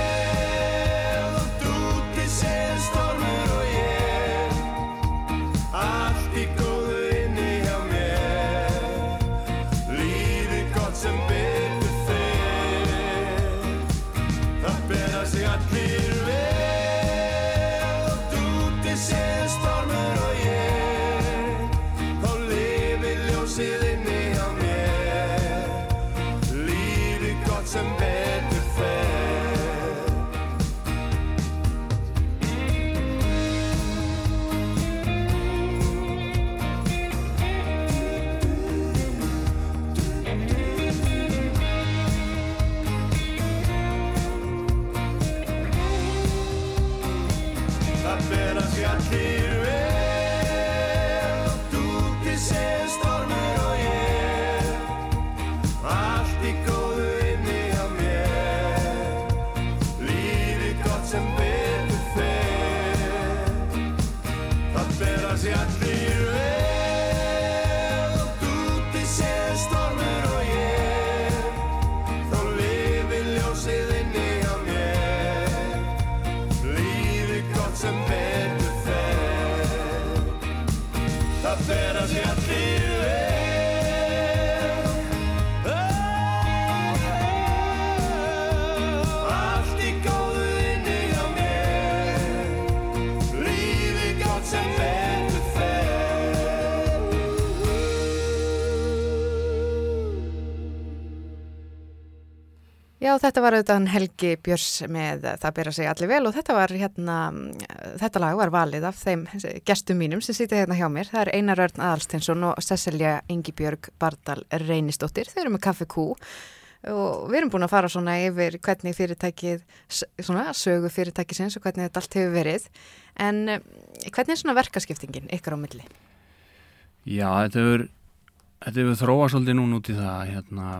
S1: Já, þetta var auðvitað Helgi Björs með Það byrja sig allir vel og þetta var hérna, þetta lag var valið af þeim gestum mínum sem sýta hérna hjá mér. Það er Einar Örn Aðalstinsson og Cecilia Ingibjörg Bardal Reynisdóttir. Þeir eru með kaffi kú og við erum búin að fara svona yfir hvernig fyrirtækið, svona sögu fyrirtækisins og hvernig þetta allt hefur verið. En eh, hvernig er svona verkaskiptingin ykkur á milli?
S7: Já, þetta hefur, þetta hefur þróa svolítið núna út í það hérna,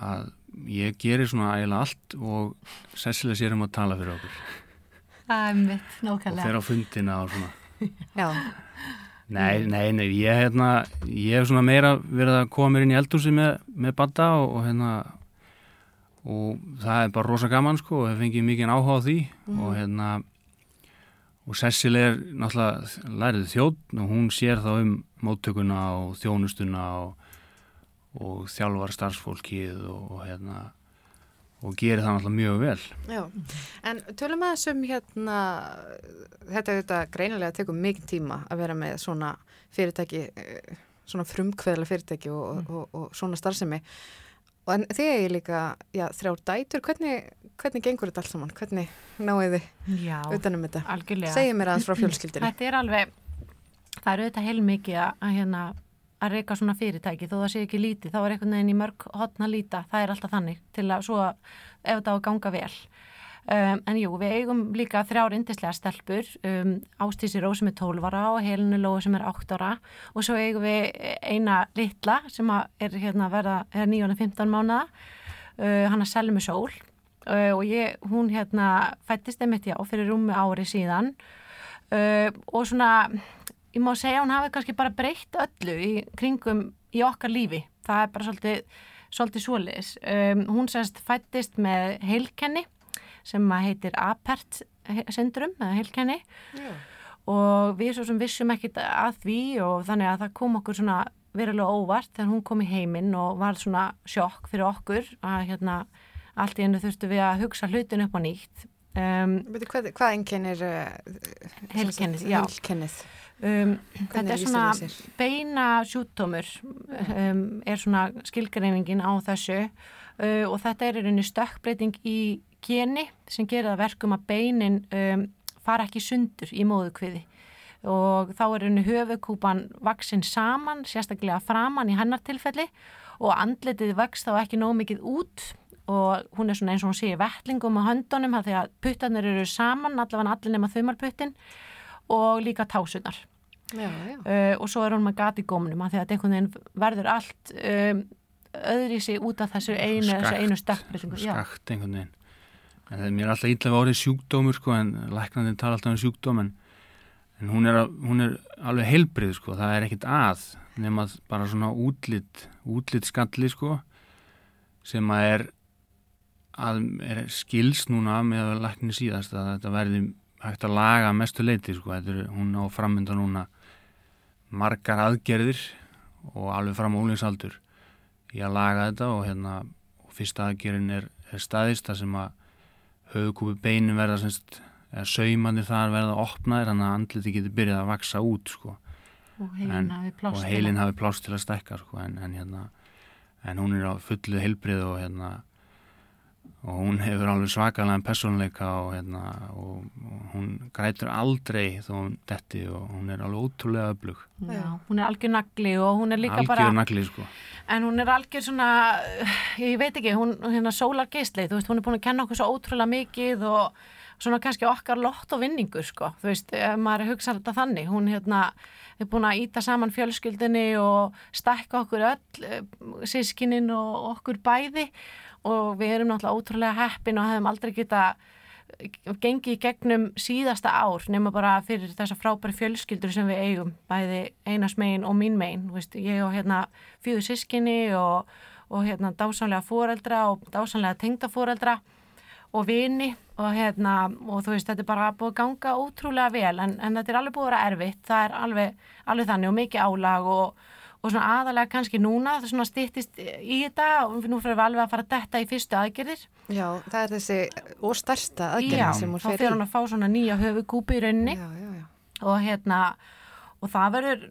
S7: að ég gerir svona eiginlega allt og Cecilia sér um að tala fyrir okkur.
S6: Það er mitt,
S7: og
S6: nákvæmlega.
S7: fer á fundina og svona
S1: Já,
S7: Nei, nei, nei, ég, hérna, ég hef svona meira verið að koma mér inn í eldhúsi með, með badda og, og hérna og það er bara rosa gaman sko og hef fengið mikið áhuga á því og hérna og Cecil er náttúrulega lærið þjóðn og hún sér þá um móttökuna og þjónustuna og, og þjálfar starfsfólkið og, og hérna og gerir það náttúrulega mjög vel
S1: já. En tölum að þessum hérna, þetta er þetta greinilega að tekum mikið tíma að vera með svona fyrirtæki, eh, svona frumkveðla fyrirtæki og, og, og, og svona starfsemi. Og en þið er líka, já, þrjár dætur, hvernig, hvernig gengur þetta allt saman? Hvernig náið þið
S6: Já,
S1: utanum þetta?
S6: algjörlega.
S1: Segðu mér aðeins frá fjölskyldinu.
S6: Þetta er alveg, það er auðvitað heilmikið að hérna að reyka svona fyrirtæki, þó það sé ekki lítið, þá er einhvern veginn í mörg hotna líta, það er alltaf þannig til að svo ef þetta á að ganga vel. Um, en jú, við eigum líka þrjár indislega stelpur, um, Ástísi Ró sem er 12 ára og Helinu Lói sem er 8 ára. Og svo eigum við eina litla sem er hérna að verða, er 9-15 mánuða, uh, hann að Selmi Sól. Uh, og ég, hún hérna fættist einmitt já fyrir rúmi ári síðan. Uh, og svona ég má segja hún hafi kannski bara breytt öllu í kringum í okkar lífi það er bara svolítið, svolítið svoleiðis um, hún sérst fættist með heilkenni sem að heitir apert syndrum eða heilkenni
S1: Já.
S6: og við svo sem vissum ekkit að því og þannig að það kom okkur svona verulega óvart þegar hún kom í heiminn og var svona sjokk fyrir okkur að hérna allt í ennu þurftu við að hugsa hlutin upp á nýtt um,
S1: hvað, hvað einkennir uh,
S6: já.
S1: Heilkennið.
S6: Um, þetta er svona beina sjúkdómur um, er svona skilgreiningin á þessu. Uh, og þetta er rauninni stökkbreyting í geni sem gerir það verkum að beinin um, fara ekki sundur í móðukviði og þá er rauninni höfukúpan vaksin saman, sérstaklega framan í hennar tilfelli og andletið vext þá ekki nóg mikið út. Og hún er svona eins og hún sé vettlingum á höndunum að puttarnir eru saman, allavega allir nema þumalputtin og líka tásunar
S1: Já, já.
S6: uh, og svo er hún með gat í gómnum af því að einhvern veginn verður allt um, öðri sig út af þessu einu, þessu einu Já.
S7: skakt einhvern veginn en það er mér alltaf ítlaði orðið sjúkdómur sko, en læknandi tala alltaf um sjúkdóm en, en hún, er, að- hún er alveg heilbrið sko, það er ekkit að nema bara svona útlit útlit skalli sko sem að er, að er skils núna með að lækni síðast að þetta verði hægt að laga mestu leiti sko, er hún á framönda núna margar aðgerðir og alveg fram á úlingsaldur í að laga þetta og hérna og fyrsta aðgerðin er, er staðist þar sem að höfukúpi beinin verða semst, eða saumanir þar verða opnaðir þannig að andliti getur byrjað að vaksa út sko.
S6: Og heilin hafi pláss
S7: og heilin hafi pláss til að stækka sko, en, en, hérna, en hún er á fullu heilbrið og, hérna, og hún hefur alveg svakalega persónuleika og, hérna, og, og hún grætur aldrei þó hún detti og hún er alveg ótrúlega öflug.
S6: Já, hún er algjör nagli og hún er líka
S7: algjör
S6: bara
S7: nagli sko.
S6: en hún er algjör svona ég veit ekki, hún hérna sólar geisli þú veist, hún er búin að kenna okkur svo ótrúlega mikið og svona kannski okkar lott og vinningur sko, þú veist, maður hugsa þetta þannig, hún hérna er búin að íta saman fjölskyldinni og stækka okkur öll sískinin og okkur bæði og við erum náttúrulega ótrúlega heppin og hefum aldrei geta gengið í gegnum síðasta ár nema bara fyrir þessa frábæri fjölskyldur sem við eigum, bæði einas megin og mín megin, veist, ég og hérna fjögur sískinni og, og hérna dásanlega fóreldra og dásanlega tengdafóreldra og vini og hérna og þú veist þetta er bara búið að ganga ótrúlega vel en, en þetta er alveg búið að vera erfitt. Það er alveg, alveg þannig og mikið álag og, og svona aðalega kannski núna það svona stýttist í þetta og nú fyrir við alveg að fara að detta í fyrstu aðgerðir
S1: Já, það er þessi og stærsta aðgerð
S6: Já,
S1: sem hún
S6: þá
S1: fer
S6: fyrir
S1: í.
S6: hann að fá svona nýja höfugúpi í rauninni
S1: Já, já, já.
S6: og hérna og það verður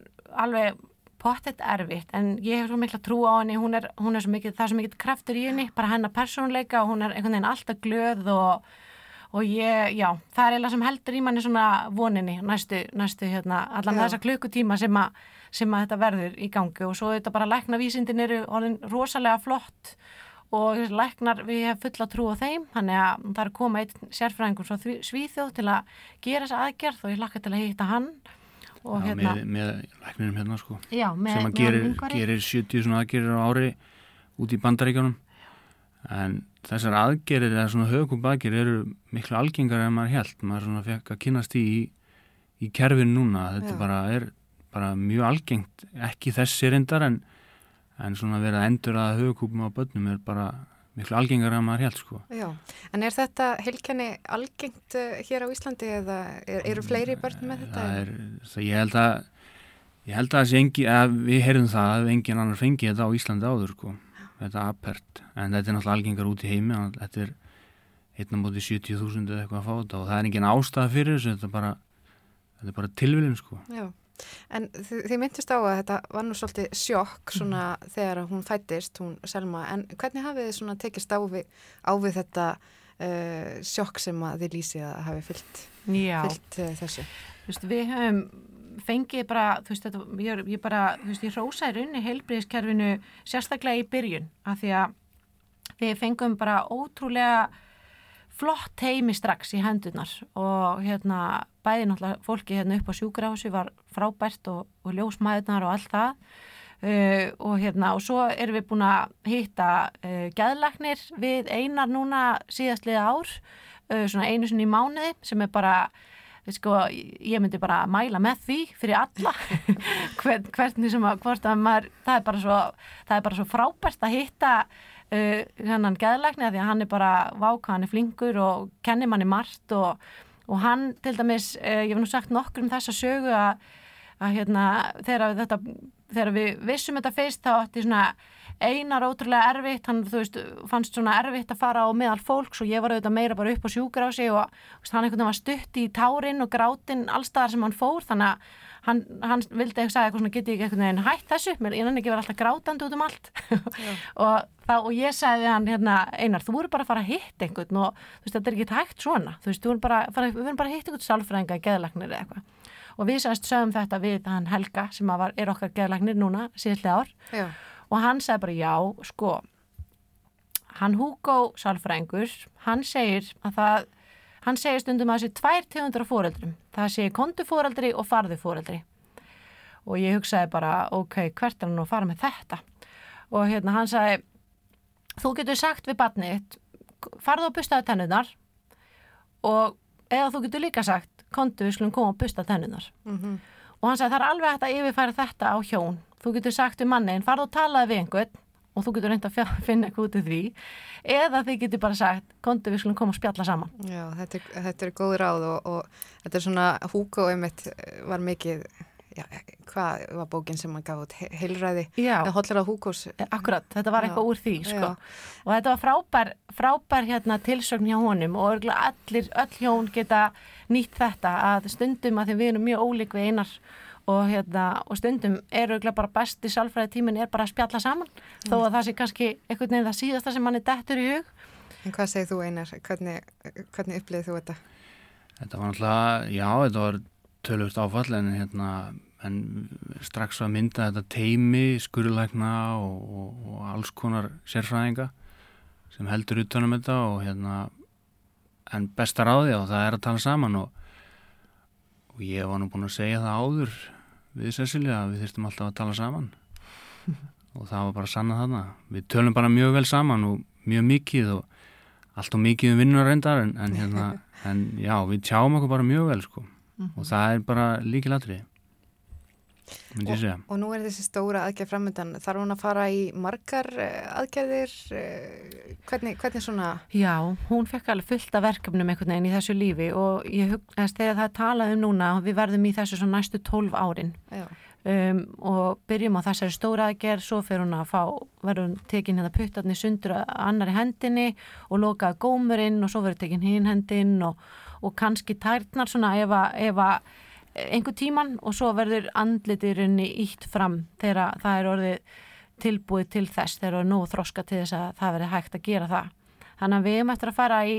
S6: alveg pottet erfitt en ég hef svo mikla trú á henni hún er, hún er svo mikið, það er svo mikið kraftur í henni bara hennar persónuleika og hún er einhvern veginn alltaf glöð og, og ég, já, það er eiginlega sem heldur í manni svona voninni næstu, næstu hérna, allan
S1: Já.
S6: þessa klukkutíma sem, a, sem að þetta verður í gangi og svo þetta bara læknavísindin eru orðin rosalega flott og læknar, við hefum fulla trú á þeim þannig að það er að koma einn sérfræðingur frá Því- Svíþjóð til að gera þessa aðgerð og ég lakka til að hitta hann og
S7: Já,
S6: hérna,
S7: með, með lækninum hérna sko
S6: já, með,
S7: sem að gerir, gerir 70 svona aðgerir á ári út í bandaríkjónum en þessar aðgerir eða svona högkúpaðgerir eru miklu algengar en maður held, maður svona fekk að kynast í í kerfin núna, þetta
S1: Já.
S7: bara er bara mjög algengt, ekki þessi reyndar en, en svona verið að endur að högkúpum á börnum er bara miklu algengar en maður held sko.
S1: Já, en er þetta heilkenni algengt uh, hér á Íslandi eða er, eru fleiri börn með þetta?
S7: það er, það ég held að ég held að engi, að við heyrðum það að engin annar fengi þetta á Íslandi áður sko, þetta apert en þetta er náttúrulega algengar út í heimi að þetta er á móti 70.000 eða eitthvað að fá þetta og það er engin ástæða fyrir þessu þetta er bara, þetta er bara tilviljun sko.
S1: Já, en þið, myndist á að þetta var nú svolítið sjokk svona þegar hún fættist, hún Selma, en hvernig hafið þið svona tekist á við, á við þetta uh, sjokk sem að þið lýsið að hafi fyllt, fyllt uh, þessu?
S6: þú veist, við höfum fengið bara, þú veist, þetta, ég, ég bara, þú veist, ég rósa í raunni heilbriðiskerfinu sérstaklega í byrjun, af því að við fengum bara ótrúlega flott heimi strax í hendunar og hérna bæði náttúrulega fólki hérna upp á sjúkrahúsi var frábært og, og ljósmæðunar og allt það. Uh, og hérna og svo erum við búin að hitta uh, gæðlagnir við einar núna síðastliða ár uh, svona einu sinni í mánuði sem er bara sko, ég myndi bara mæla með því fyrir alla. Hvern, hvernig sem að, að maður það er svo, það er bara svo frábært að hitta uh, hennan geðlækni því að hann er bara vák, hann er flinkur og kennir manni margt og, og hann til dæmis, uh, ég hef nú sagt nokkur um þessa sögu að, að hérna, þegar, þetta, þegar við vissum þetta fyrst þá átti svona einar ótrúlega erfitt, hann veist fannst svona erfitt að fara á meðal fólks og ég var auðvitað meira bara upp á sjúkrási og þú veist, hann einhvern veginn var stutt í tárin og grátin allstaðar sem hann fór þannig að hann, hann vildi eitthvað sagði eitthvað svona geti ekki einhvern veginn hætt þessu, mér ég nenni ekki vera alltaf grátandi út um allt. Og, þá, og ég sagði hann hérna einar, þú voru bara að fara að hitta einhvern og þú veist, þetta er ekki hægt svona. Þú veist, bara, fara, við vorum bara að hitta einhvern sálfræðinga geðlagnir eða eitthvað. Og við sannst sögum þetta við hann Helga sem var, er okkar geðlagnir núna síðlega ár.
S1: Já,
S6: og hann sagði bara já, sko hann Hugo Salfrængur hann segir að það hann segir stundum að það sé tvær tegundur af fóreldrum það sé kondufóreldri og farðufóreldri og ég hugsaði bara ok, hvert er hann að fara með þetta? Og hérna hann sagði þú getur sagt við barnið farðu og bustaði tennunar og eða þú getur líka sagt kontu við skulum koma og busta tennunar
S1: mhm,
S6: og hann sagði það er alveg hægt að yfirfæra þetta á hjón. Þú getur sagt við mannin, farðu og talaði við einhvern og þú getur reynd að finna eitthvað út af því eða þið getur bara sagt kontu við skulum koma og spjalla saman
S1: já þetta, er, þetta er góð ráð og, og þetta er svona Hugo einmitt eh, var mikið, já, hvað var bókin sem hann gaf út, He- heilræði,
S6: Já,
S1: eða hollar á Hugos?
S6: akkurat, þetta var
S1: Já,
S6: eitthvað úr því sko.
S1: já.
S6: og þetta var frábær, frábær hérna, tilsögn hjá honum og allir, öll hjón geta nýtt þetta að stundum að því við erum mjög ólík við einar og, hérna, og stundum er auðvitað bara besti sálfræði tíminn er bara að spjalla saman þó að það sé kannski einhvern veginn það síðasta sem manni dettur í hug
S1: En hvað segir þú Einar? Hvernig, hvernig upplýðið þú þetta?
S7: Þetta var náttúrulega, já, þetta var tölvöld áfall en hérna, en strax að mynda þetta teimi, skurðlækna og, og, og alls konar sérfræðinga sem heldur utanum þetta og hérna, en besta ráði og það er að tala saman og, og ég var nú búin að segja það áður við Cecilia að við þyrstum alltaf að tala saman. Og það var bara sannað þarna. Við tölum bara mjög vel saman og mjög mikið og allt og mikið um vinnur reyndar en, en, hérna, en já, við tjáum okkur bara mjög vel sko. Og það er bara líkilatri segja.
S1: Og nú er þessi stóra aðgerð framöndan, þarf hún að fara í margar eh, aðgerðir? eh, Hvernig, hvernig svona,
S6: Já, hún fekk alveg fullt af verkefnum einhvern veginn í þessu lífi og ég hugast þegar það er talað um núna og við verðum í þessu svona næstu 12 árin.
S1: Já,
S6: um, og byrjum á þessari stóra aðgerð, svo fer hún að fá, verður hún tekin hérna puttarni sundur að annari hendinni og lokaði gómurinn og svo verður tekin hinn hendin og, og kannski tærnar svona ef að, ef að einhver tíman og svo verður andlitirunni ítt fram þegar það er orðið tilbúið til þess þegar það er nú þroska til þess að það verður hægt að gera það. Þannig að við erum eftir að fara í,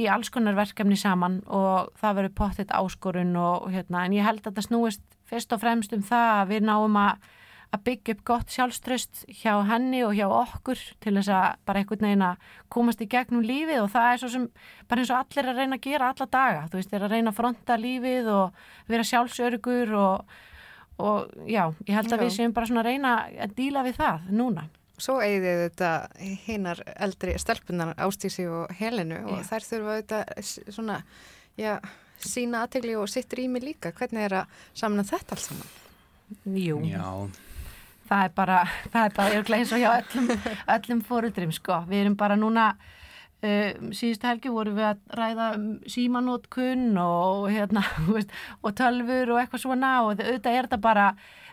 S6: í alls konar verkefni saman og það verður pottitt áskorun og hérna, en ég held að það snúist fyrst og fremst um það að við náum að, að byggja upp gott sjálfströst hjá henni og hjá okkur til þess að bara einhvern veginn að komast í gegnum lífið og það er svo sem bara eins og allir að reyna að gera alla daga, þú veist, er að reyna að fronta lífið og vera sjálfsörgur og, og já, ég held að
S1: Já.
S6: við séum bara svona að reyna að díla við það núna.
S1: svo eigið þetta hinnar eldri stelpunar Ástísi og Helenu og
S6: Já.
S1: þær þurfa þetta svona, já, sína aðtegli og sitt rými líka. Hvernig er að samna þetta alls saman?
S6: Jú,
S7: Já,
S6: það er bara, það er bara örugglega eins og hjá öllum, öllum fórundrim, sko. Við erum bara núna, uh, síðustu helgi vorum við að ræða um símanótkun og, hérna, veist, og tölfur og eitthvað svona og auðvitað er þetta bara,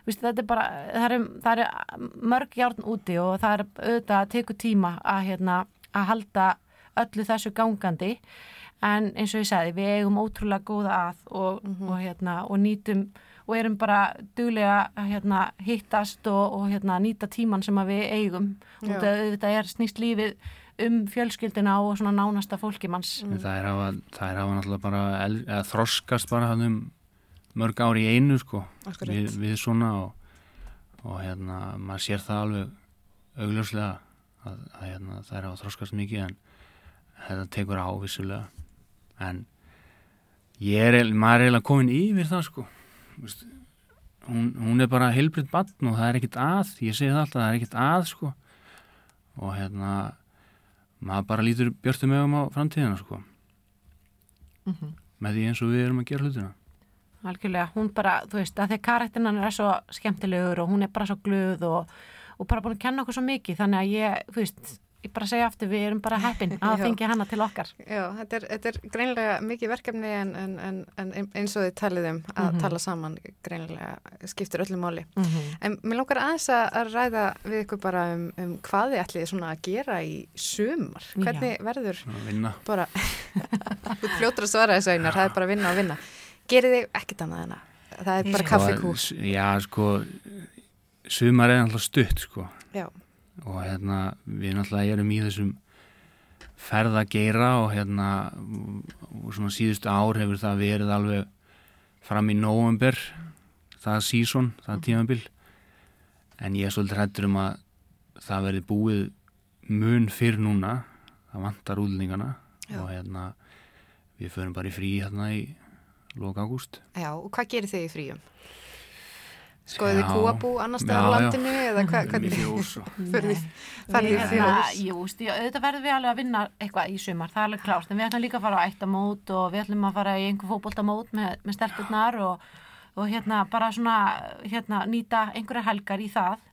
S6: veist, þetta er bara, það er, það er mörg járn úti og það er auðvitað að teku tíma að, hérna, að halda öllu þessu gangandi en eins og ég sagði, við eigum ótrúlega góða að og, og, hérna, og nýtum og erum bara duglega að hérna, hittast og, og hérna, nýta tíman sem að við eigum. Og þetta auðvitað er snýst lífið um fjölskyldina og svona nánasta fólkimanns
S7: en það er hafa, það er hafa náttúrulega bara el, eða, þroskast bara hann um mörg ári í einu sko. Við, við svona og, og hérna maður sér það alveg augljóslega að, að hérna, það er hafa þroskast mikið en þetta tekur á vissulega. En ég er, maður er eiginlega komin yfir það sko hún, hún er bara heilbritt batn og það er ekkit að ég segi það alltaf, það er ekkit að sko. Og hérna maður bara lítur björtum ögum á framtíðina sko.
S6: Mhm.
S7: með því eins og við erum að gera hlutina.
S6: Algjörlega, hún bara, þú veist, að því karakterin er svo skemmtilegur og hún er bara svo glöð og, og bara búin að kenna okkur svo mikið þannig að ég, þú veist, ég bara segja aftur við erum bara heppin að
S1: Já.
S6: fengja hana til okkar
S1: Já, þetta er, þetta er greinilega mikið verkefni en, en, en, en eins og þið talið um að
S6: Mhm.
S1: tala saman greinilega skiptir öllu máli.
S6: mm -hmm.
S1: En mér langar aðeins að að ræða við ykkur bara um, um hvað þið ætlið svona að gera í sumar. Hvernig verður
S7: að vinna
S1: bara, þú fljótur að svara þessu einar, það er bara að vinna og vinna. Gerið þið ekkert annað en að það er bara
S6: Já.
S1: kaffikú.
S7: S- Já, sko sumar er náttúrulega stutt sko
S1: Já,
S7: og hérna við náttúrulega erum í þessum ferðageira og hérna og svona síðustu ár hefur það verið alveg fram í november það sísón, það tímabil en ég er svolítið hrættur um að það verði búið mun fyrr núna það vantar útlendingana
S1: Já.
S7: og hérna við förum bara í frí hérna í lók ágúst
S1: já, og hvað gerir þið í fríum? Skoðið kúabú annars
S7: Já,
S1: staðar á landinu eða hvernig
S6: jú, auðvitað verðum við alveg að vinna eitthvað í sumar, það er alveg klárt, en við ætlum líka að fara á ættamót og við ætlum að fara í einhver fótboltamót með, með stelpurnar og, og hérna bara svona hérna nýta einhverja helgar í það.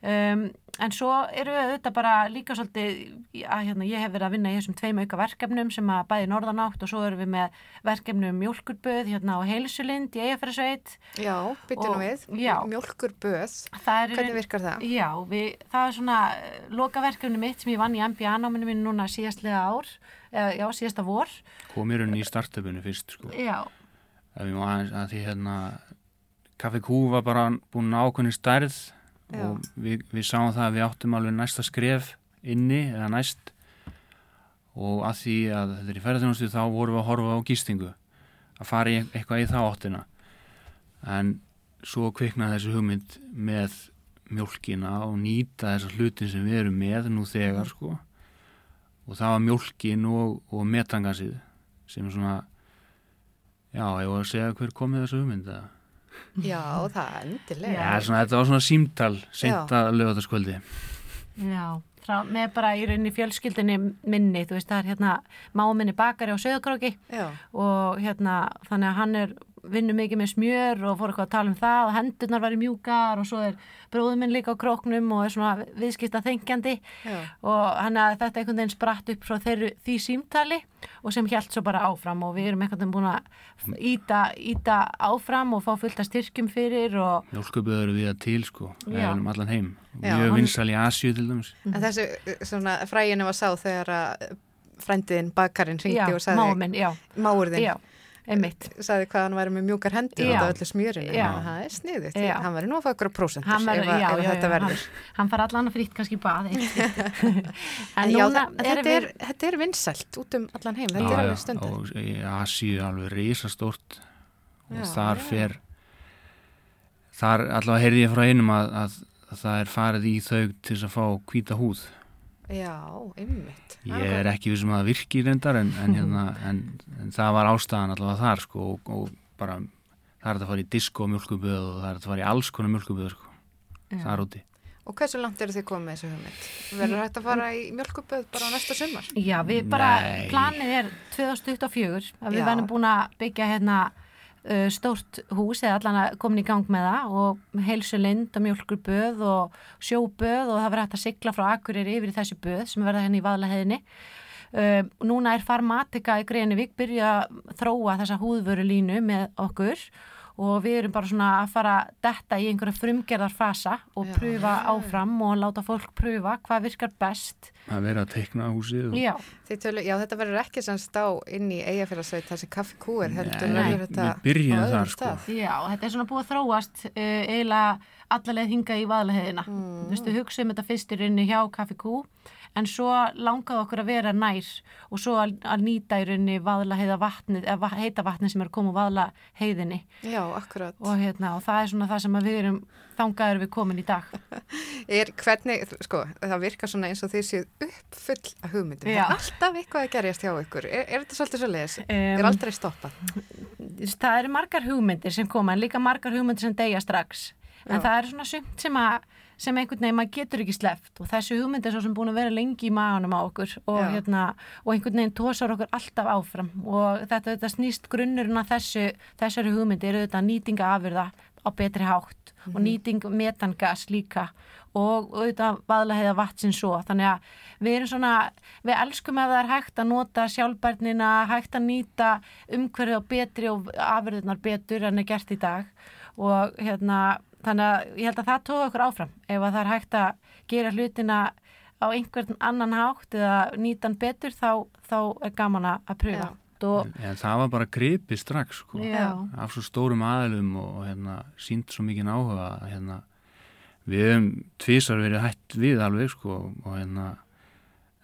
S6: Um, en svo eru við auðvitað bara líka svolítið að hérna, ég hef verið að vinna í þessum tveim auka verkefnum sem að bæði norðanátt og svo erum við með verkefnum mjólkurböð hérna á heilsulind í Eyjafærasveit.
S1: Já, byttu nú
S6: Og-
S1: við.
S6: já.
S1: Mjólkur böð.
S6: Það er í
S1: Hvernig virkar það?
S6: Já, við, það er svona eh, lokaverkefni mitt sem ég vann í MBA-náminu mínu núna síðastlega ár, eða, já, síðasta vor.
S7: kom í rauninni í startupinu fyrst sko
S6: Já,
S7: að því hérna Kaffi Kú var bara búin ákveðni stærð
S1: Já.
S7: og við, við sáum það að við áttum alveg næsta skref inni eða næst og að því að þetta er í ferðarþjónustu þá vorum við að horfa á gístingu að fara í eitthvað í þá áttina en svo kviknaði þessu hugmynd með mjólkina og nýta þessar hlutin sem við erum með nú þegar sko og það var mjólkin og, og metangasið sem er svona já, ég var að segja hver komið þessu hugmynd eða?
S1: Já, það er endilega.
S7: Já, svona, þetta var svona símtal seint að lögataskvöldi
S6: já, frá, með bara í rauninni fjölskyldinni minni, þú veist, það er hérna máminni bakari á söðakróki
S1: Já,
S6: og hérna, þannig að hann er vinnu mikið með smjör og fór eitthvað að tala um það og hendurnar væri mjúkar og svo er bróðum minn líka á króknum og er svona viðskipta þengjandi
S1: já.
S6: og hann að þetta einhvern veginn spratt upp frá þeirru, því símtali og sem hjælt svo bara áfram og við erum einhvern veginn búin að íta, íta áfram og fá fullt að styrkjum fyrir og
S7: Mjólkuböður eru við að til sko. Við erum allan heim. Mjög
S1: hann-
S7: vinsal í Asju til dæmis.
S1: En þessu uh, svona fræginu var sá þegar að frændiðin bakarinn
S6: já,
S1: ringdi og sagði,
S6: máminn,
S1: sagði hvað hann væri með mjúkar hendur
S6: Já.
S1: út af öllu smjörinu.
S6: Já.
S1: Það er sniðið. Hann væri nú að fá okkur prósentur
S6: hann
S1: ef,
S6: já,
S1: ef
S6: já,
S1: þetta
S6: já, hann,
S1: verður.
S6: hann far allan að frýtt kannski
S1: það,
S6: erum
S1: þetta, er, er vinsælt út um allan heim, þetta
S7: Já,
S1: er alveg stundar.
S7: og í Asju alveg risastórt og
S1: Já,
S7: þar
S1: já.
S7: fer þar allavega heyrði ég frá einum að, að, að það er farið í þau til að fá hvíta húð
S1: Já, ymmit.
S7: ég er ekki vissum að það virki reyndar en, en, hérna, en, en það var ástæðan allavega þar sko og, og bara það er að fara í disko mjölkuböð og það er að fara í alls konar mjölkuböð sko, þar úti
S1: Og hversu langt eru þið komið með þessu hugmynd? Verður hægt að fara í mjölkuböð bara á næsta sumar?
S6: Já, við bara,
S7: Nei.
S6: planið er 2024 að við
S1: Já.
S6: verðum búin að byggja hérna stórt hús eða allan komin í gang með það og heilsulind og mjölkurböð og sjóböð og það verður hægt að sigla frá Akureyri yfir þessu böð sem verða henni í vaðlaheðinni. Uh, núna er Farmatika í Greinivík byrja að þróa þessa húðvörulínu með okkur og við erum bara svona að fara að detta í einhverja frumgerðar fasa og
S1: Já.
S6: pröfa áfram og láta fólk pröfa hvað virkar best.
S7: að vera að teikna húsið og
S6: Já.
S1: Þið Tölu, já, þetta verður ekki semst á inn í eigafélagsveit þessi kaffi kúir heldur
S7: Nei, við
S1: öðrum
S7: þar, sko.
S6: Já, þetta er svona búið að þróast uh, eiginlega allalegð hingað í vaðlaheðina. Mm. Þú veist, við hugsaum þetta fyrst í rauninni hjá Kaffi Kú, en svo langaði okkur að vera nær og svo að, að nýta í rauninni vaðlaheiða vatnið, eða va- heita vatnið sem er að koma úr vaðlaheiðinni.
S1: Já, akkurat.
S6: Og, hérna, og það er svona það sem að við erum, þangað erum við komin í dag.
S1: Er hvernig, sko, það virkar svona eins og þið séu uppfull af hugmyndum. Það er alltaf eitthvað að gerjast hjá ykkur. Er, er þetta svolítið svo leiðis?
S6: Um,
S1: er aldrei stoppað?
S6: það eru margar hugmyndir sem koma en líka margar hugmyndir sem deyja strax en
S1: Já.
S6: það er svona sumt sem að sem einhvern veginn maður getur ekki sleppt. Og þessi hugmynd er svo sem búin að vera lengi í maganum á okkur og, hérna, og einhvern veginn tósar okkur alltaf áfram. Og þetta, þetta snýst grunnurinn að þessu, þessari hugmynd eru þetta nýtinga afurða á betri hátt og nýting metangas líka. Og auðvitað vaðlega vatsin svo. Þannig að við erum svona við elskum að það er hægt að nota sjálfbærnina hægt að nýta umhverfið á betri og afurðunar betur en er gert í dag. Og hérna þannig að ég held að það tóða okkur áfram ef að það er hægt að gera hlutina á einhvern annan hátt eða nýta hann betur þá, þá er gaman að pröfa og,
S7: en það var bara gripið strax sko. Af svo stórum aðlum og hérna, sínt svo mikið áhuga að, hérna, við hefum tvísar verið hætt við alveg sko, og hérna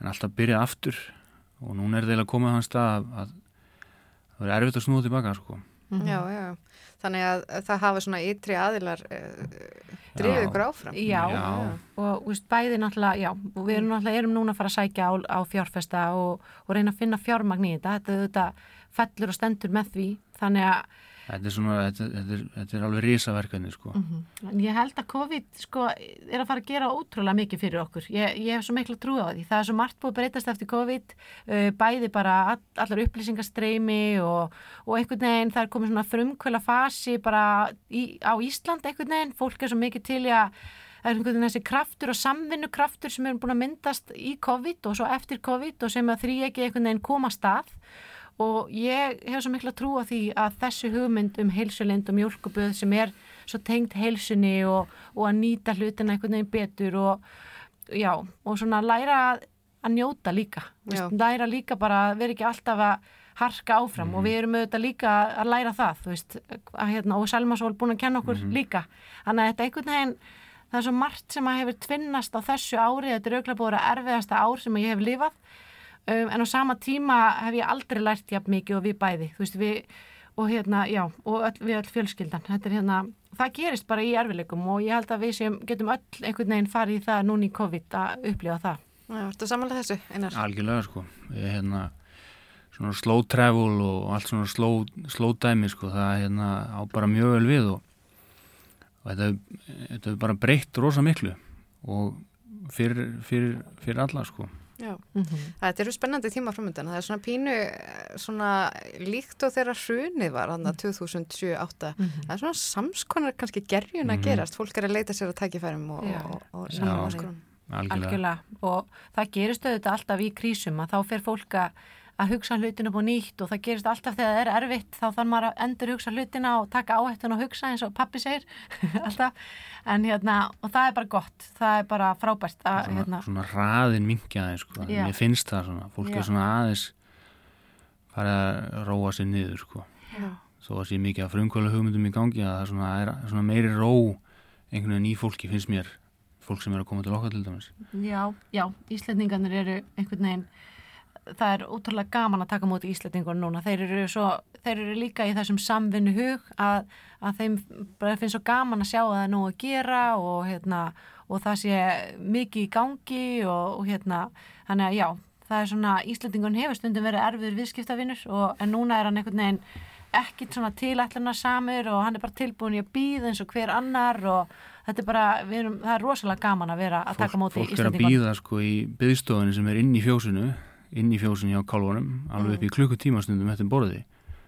S7: en alltaf byrjað aftur og núna er það að koma á hans stað að, að það er erfitt að snúða tilbaka sko.
S1: Já, já. Þannig að það hafa svona ytri aðilar uh, drifið ykkur áfram.
S6: Já,
S7: Já.
S6: og veist, bæði náttúrulega, já, og við erum náttúrulega erum núna að fara að sækja á, á fjárfesta og, og reyna að finna fjármagn í þetta, þetta, þetta fellur og stendur með því, þannig að
S7: þetta er, svona, þetta, þetta, er, þetta er alveg risaverkefni sko.
S6: En ég held að COVID sko, er að fara að gera ótrúlega mikið fyrir okkur. Ég, ég hef svo miklu trú á því. Það er svo margt búið að breytast eftir COVID, uh, bæði bara all, allar upplýsingarstreymi og, og einhvern veginn það er komið svona frumkvöla fasi bara í, á Ísland einhvern veginn. Fólk er svo mikið til í að það er einhvern veginn þessi kraftur og samvinnukraftur sem er búin að myndast í COVID og svo eftir COVID og sem að þrý ekki einhvern veginn koma að stað og ég hef svo mikla trú á því að þessu hugmynd um heilsulind og mjölkuböð sem er svo tengt heilsunni og, og að nýta hlutina einhvern veginn betur og já, og svona læra að, að njóta líka,
S1: Já.
S6: veist, læra líka bara að vera ekki alltaf að harka áfram og við erum auðvitað líka að læra það veist, að, hérna, og Selma Sól búin að kenna okkur líka, þannig að þetta einhvern veginn það er svo margt sem að hefur tvinnast á þessu ári, þetta er auðvitað búin að erfiðasta ár sem ég hef lifað um, en á sama tíma hef ég aldrei lært jafn mikið og við bæði. Þú veist við og hérna já og öll, við öll fjölskyldan. Þetta er hérna það gerist bara í erfileikum og ég held að við sem getum öll einhvern veginn farið í það núna í COVID að upplifa það.
S1: Já, ertu samanlega þessu, Einar?
S7: algjörlega sko. Ég, hérna, svona slow travel og allt svona slow, slow dæmi sko það hérna, á bara mjög vel við og, og þetta, þetta er bara breytt rosa miklu og fyrir, fyrir, fyrir alla sko
S1: Já. Þetta eru spennandi tíma framöndan. Það er svona pínu, eh, svona líkt og þegar hrunið var, hann að 2007-08. Það er svona samskonar kannski gerjun að
S7: Mhm.
S1: gerast. Fólk er að leita sér að tækifærum og, og, og áskorunum.
S7: algjörlega,
S6: algjörlega og það gerist auðvitað alltaf í krísum að þá fer fólk að að hugsa hlutina upp á nýtt og það gerist alltaf þegar það er erfitt þá þarf maður að endur hugsa hlutina og taka áhættun og hugsa eins og pappi segir alltaf, en hérna og það er bara gott, það er bara frábært að,
S7: svona,
S6: hérna,
S7: svona raðin minkjaði sko,
S6: Já.
S7: mér finnst það svona fólk
S6: Já.
S7: er svona aðeins farið að róa sér niður sko
S6: Já.
S7: þó að sé mikið af frumkvæla hugmyndum í gangi að það er svona, er svona meiri ró einhvern veginn í fólki finnst mér fólk sem er að koma til okkar til dæmis
S6: Já, já, Íslendingarnir eru einhvern veginn, það er ótrúlega gaman að taka móti Íslendingur núna, þeir eru, svo, þeir eru líka í þessum samvinnu hug að, að þeim finnst svo gaman að sjá að það er nóg að gera og, hérna, og það sé mikið í gangi og, og hérna, þannig að já, það er svona, Íslendingun hefur stundum verið erfiður viðskiptavinnur og, en núna er hann einhvern veginn ekkit svona tilætluna samur og hann er bara tilbúin í að býða eins og hver annar og þetta er bara, erum, það er rosalega gaman að vera að taka móti
S7: fólk er að býða sko í byggstofunni sem er inn í fjósinu inn í fjósinu hjá kálfunum alveg upp í klukkutíma stundum eftir borði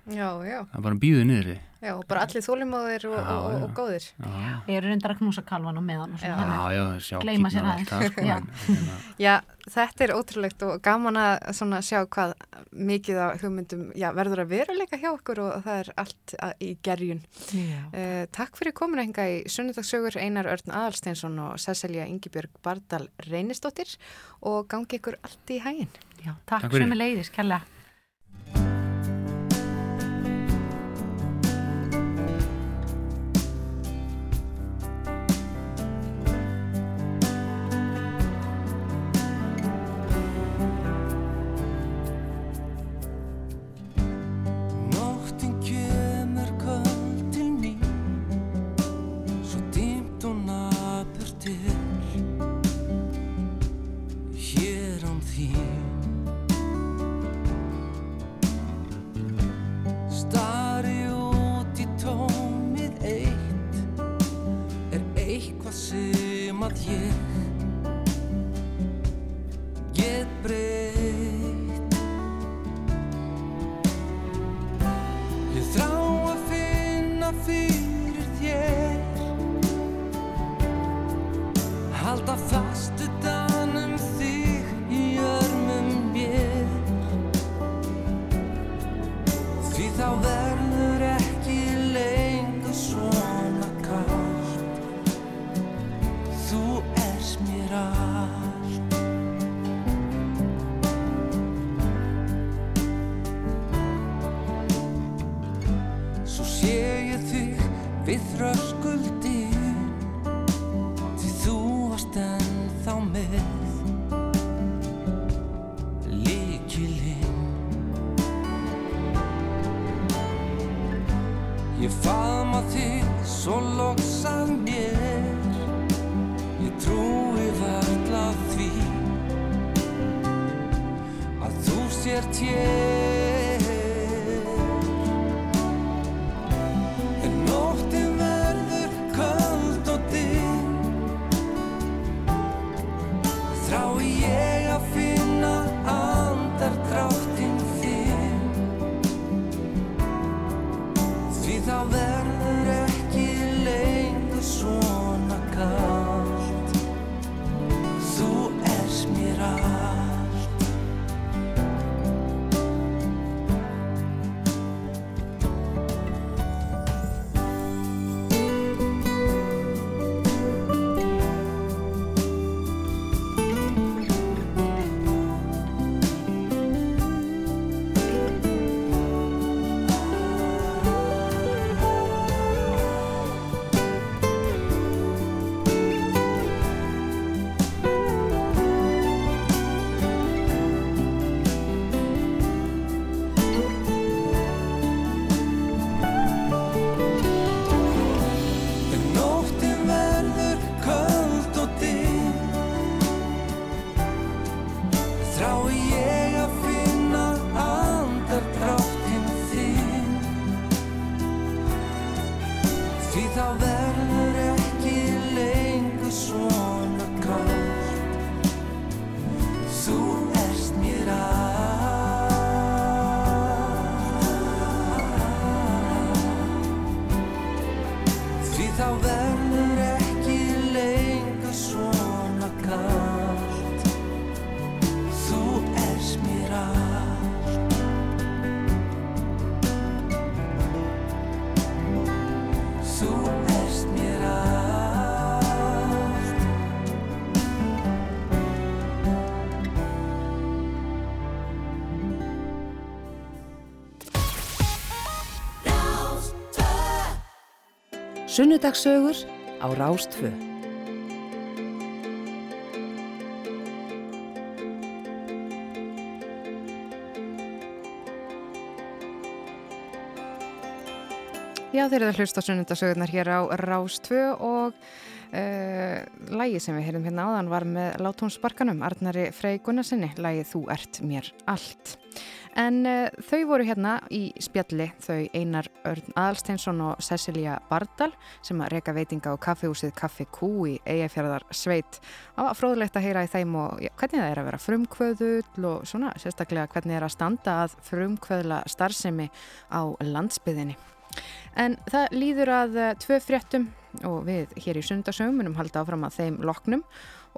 S1: Já, já,
S7: það er bara býðið niðri
S1: já, og bara allir þólimóðir og,
S7: Já,
S1: og,
S7: já.
S1: og góðir.
S7: já,
S6: Ég er reyndar að knúsa kalvan og meðan og svona,
S1: Já.
S7: já, já sjá kýrnar og
S6: aðeins.
S7: allt það, sko,
S6: Já.
S7: hérna,
S1: Já, þetta er ótrúlegt og gaman að svona sjá hvað mikið af hugmyndum já, verður að veruleika hjá okkur og það er allt að, í gerjun.
S6: Já.
S1: Uh, takk fyrir komin að hinga í Sunnudagssögur Einar Örn Aðalsteinsson og Cecilia Ingibjörg Bardal Reynisdóttir og gangi ykkur allt í hæginn.
S6: Já, takk,
S7: Takk fyrir.
S6: sem er leiðis, kærlega.
S5: Sem að
S9: Sunnudagssögur á Rástfö.
S1: Já, þeir eru að hlusta sunnundasögurnar hér á Rás 2 og uh, lægi sem við heyrðum hérna áðan var með Látónsbarkanum, Arnari Frey Gunnarsinni, lægið Þú ert mér allt. En uh, þau voru hérna í spjalli, þau Einar Örn Aðalsteinsson og Cecilia Bardal sem að reyka veitinga á kaffehúsið Kaffi Kú í Eyjafjörðar sveit. Það var fróðlegt að heyra í þeim og ja, hvernig það er að vera frumkvöðull og svona sérstaklega hvernig er að standa að frumkvöðla starfsemi á landsbyðinni. En það líður að uh, tvö fréttum og við hér í sundarsögum munum halda áfram að þeim loknum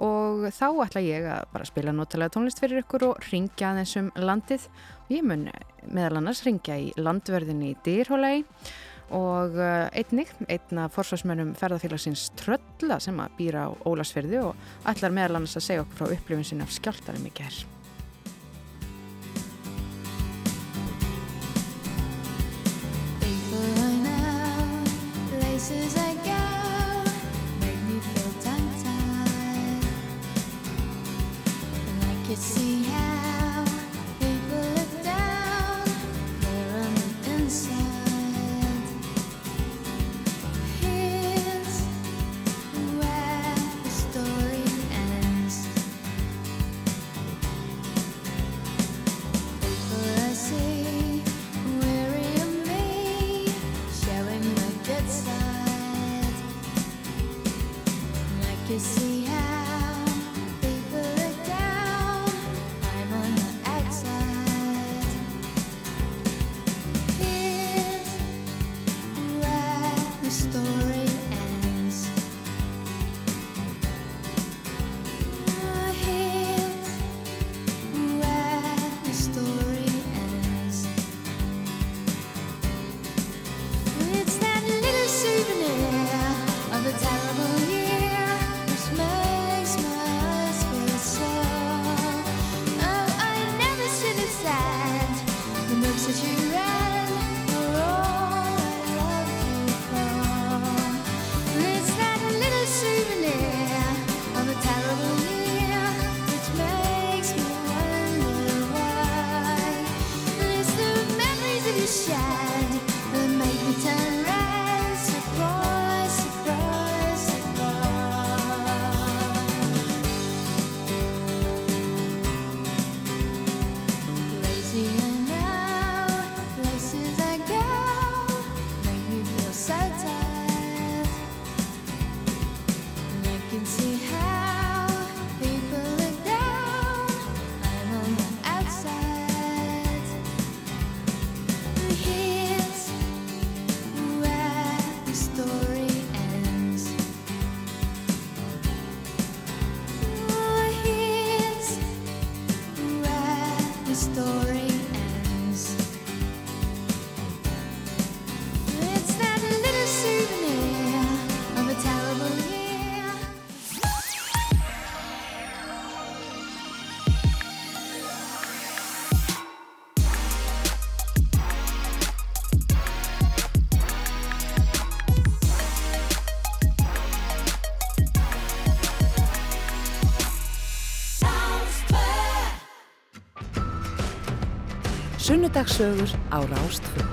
S1: og þá ætla ég að bara spila notalega tónlist fyrir ykkur og ringja aðeins um landið og ég mun meðal annars ringja í landverðinni í Dýrhólei og uh, einnig einna forsvarsmönnum ferðarfélagsins Trölla sem að býra á Ólasferði og ætlar meðal annars að segja okkur frá upplifin sinni af skjáltarum í gerð.
S3: Places
S10: Sunnudagssögur á Rástfjö.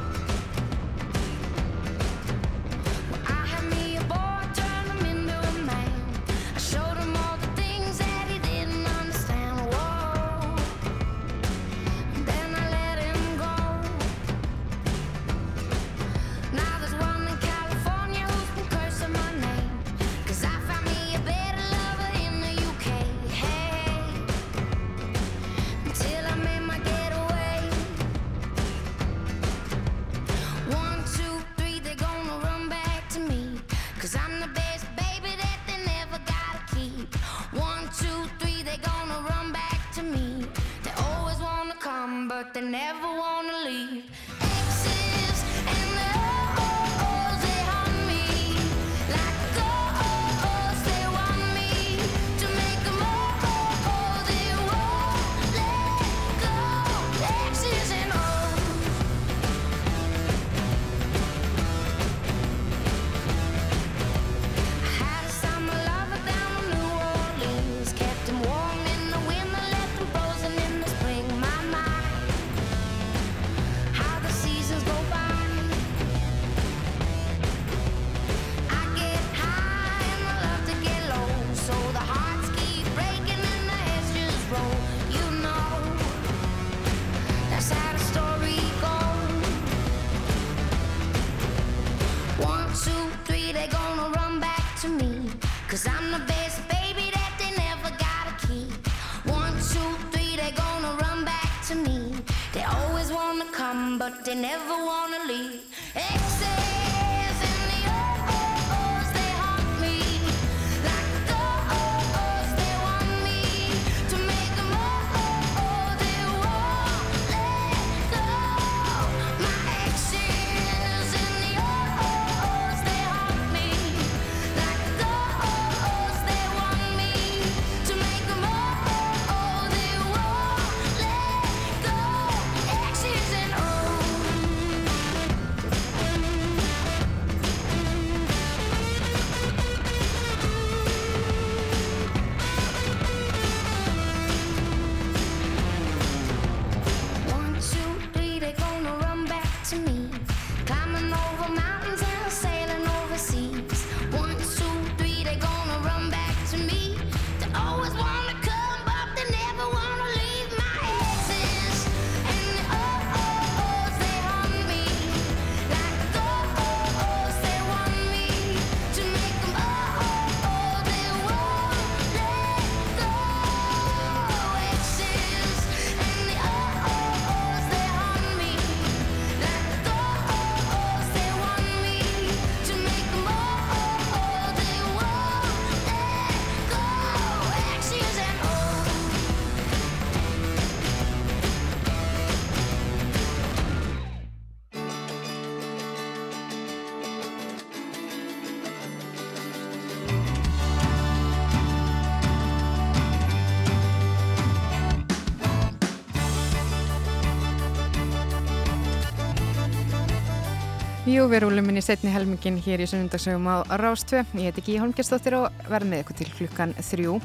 S1: Jú, við rúlum inn í setni helmingin hér í sunnundagsögum á Rástvö. Ég heiti Gíja Holmgjastóttir og verð með ykkur til klukkan þrjú.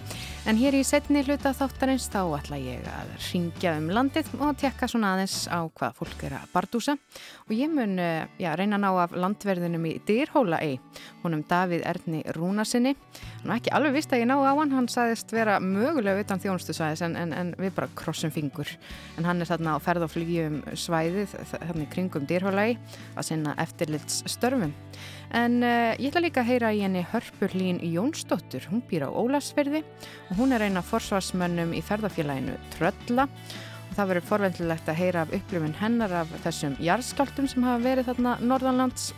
S1: En hér í setni hluta þáttarins þá ætla ég að ringja um landið og tekka svona aðeins á hvað fólk er að bardúsa. Og ég mun eh, já, reyna ná af landverðinum í Dyrhóla ei, honum Davíð Erni Rúnasinni. Nú ekki alveg vist að ég ná á hann, hann sagðist vera mögulega utan þjónustusvæðis en, en, en við bara krossum fingur. En hann er þarna á ferð og flygjum svæðið, þarna í kringum Dyrhóla ei, að sinna eftirlits störfum. En uh, ég ætla líka að heyra í henni Hörpurlín Jónsdóttur, hún býr á Ólasferði og hún er eina forsvarsmönnum í ferðarfélaginu Trölla það verður forvendilegt að heyra af upplifun hennar af þessum jarðskáltum sem hafa verið þarna norðanlands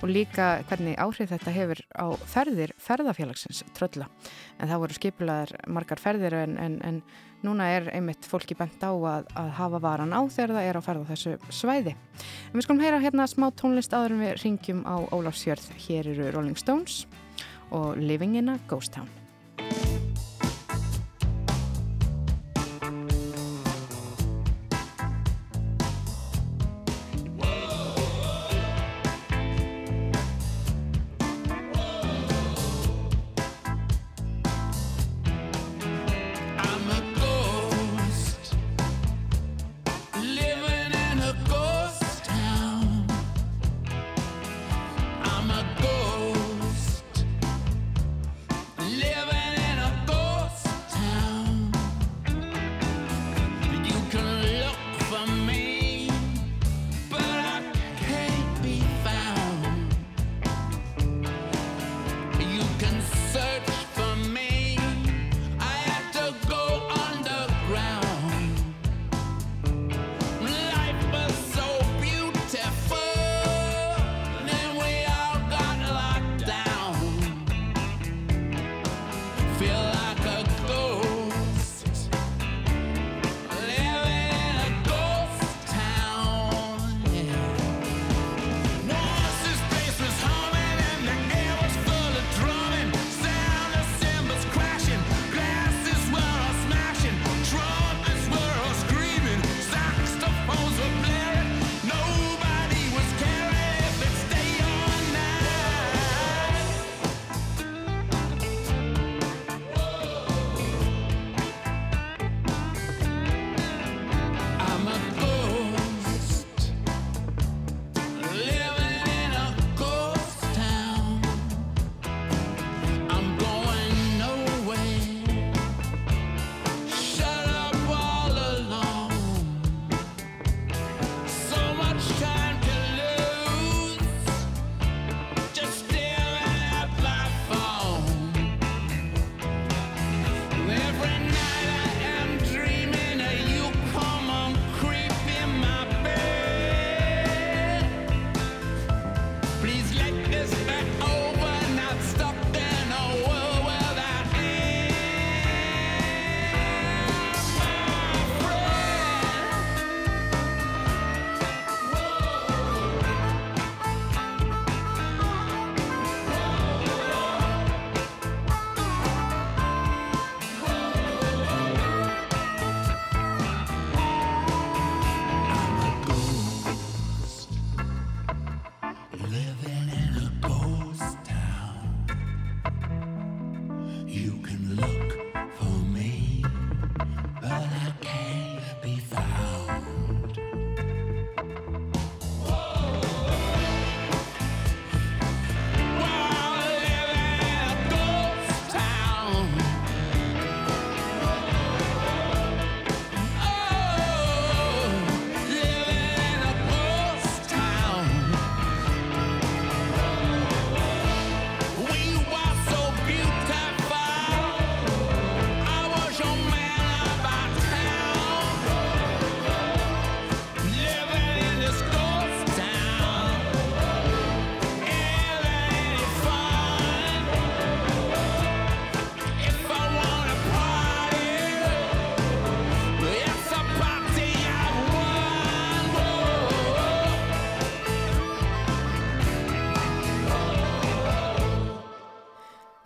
S1: og líka hvernig áhrif þetta hefur á ferðir ferðarfélagsins Trölla. En það voru skipulaðar margar ferðir en, en, en núna er einmitt fólki bent á að, að hafa varan á þegar það er á ferð á þessu svæði. En við skulum heyra hérna smá tónlist áður en við ringjum á Ólafsjörð. Hér eru Rolling Stones og Living in a Ghost Town.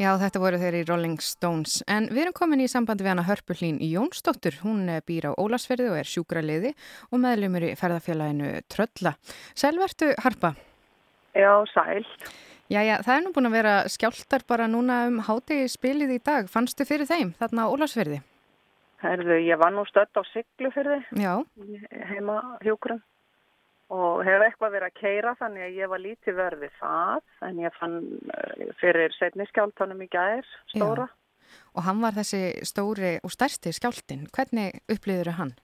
S1: Já, þetta voru þeir í Rolling Stones. En við erum komin í sambandi við hana Hörpullín Jónsdóttur. Hún eh, býr á Ólasferði og er sjúkraliði og meðlumur í ferðarfélaginu Trölla. Sælvertu Harpa.
S11: Já, sæl.
S1: Jæja, það er nú búin að vera skjáltar bara núna um hátegi spilið í dag. Fannstu fyrir þeim þarna á Ólasferði?
S11: Herðu, ég var nú stödd á Siglufyrði
S1: Já,
S11: heima hjúkrum og hef eitthvað verið að keira þannig að ég var lítið verði það en ég fann eh, fyrir setni skjáltanum í gær stóra.
S1: og hann var þessi stóri og stærsti skjáltin. Hvernig upplýður hann?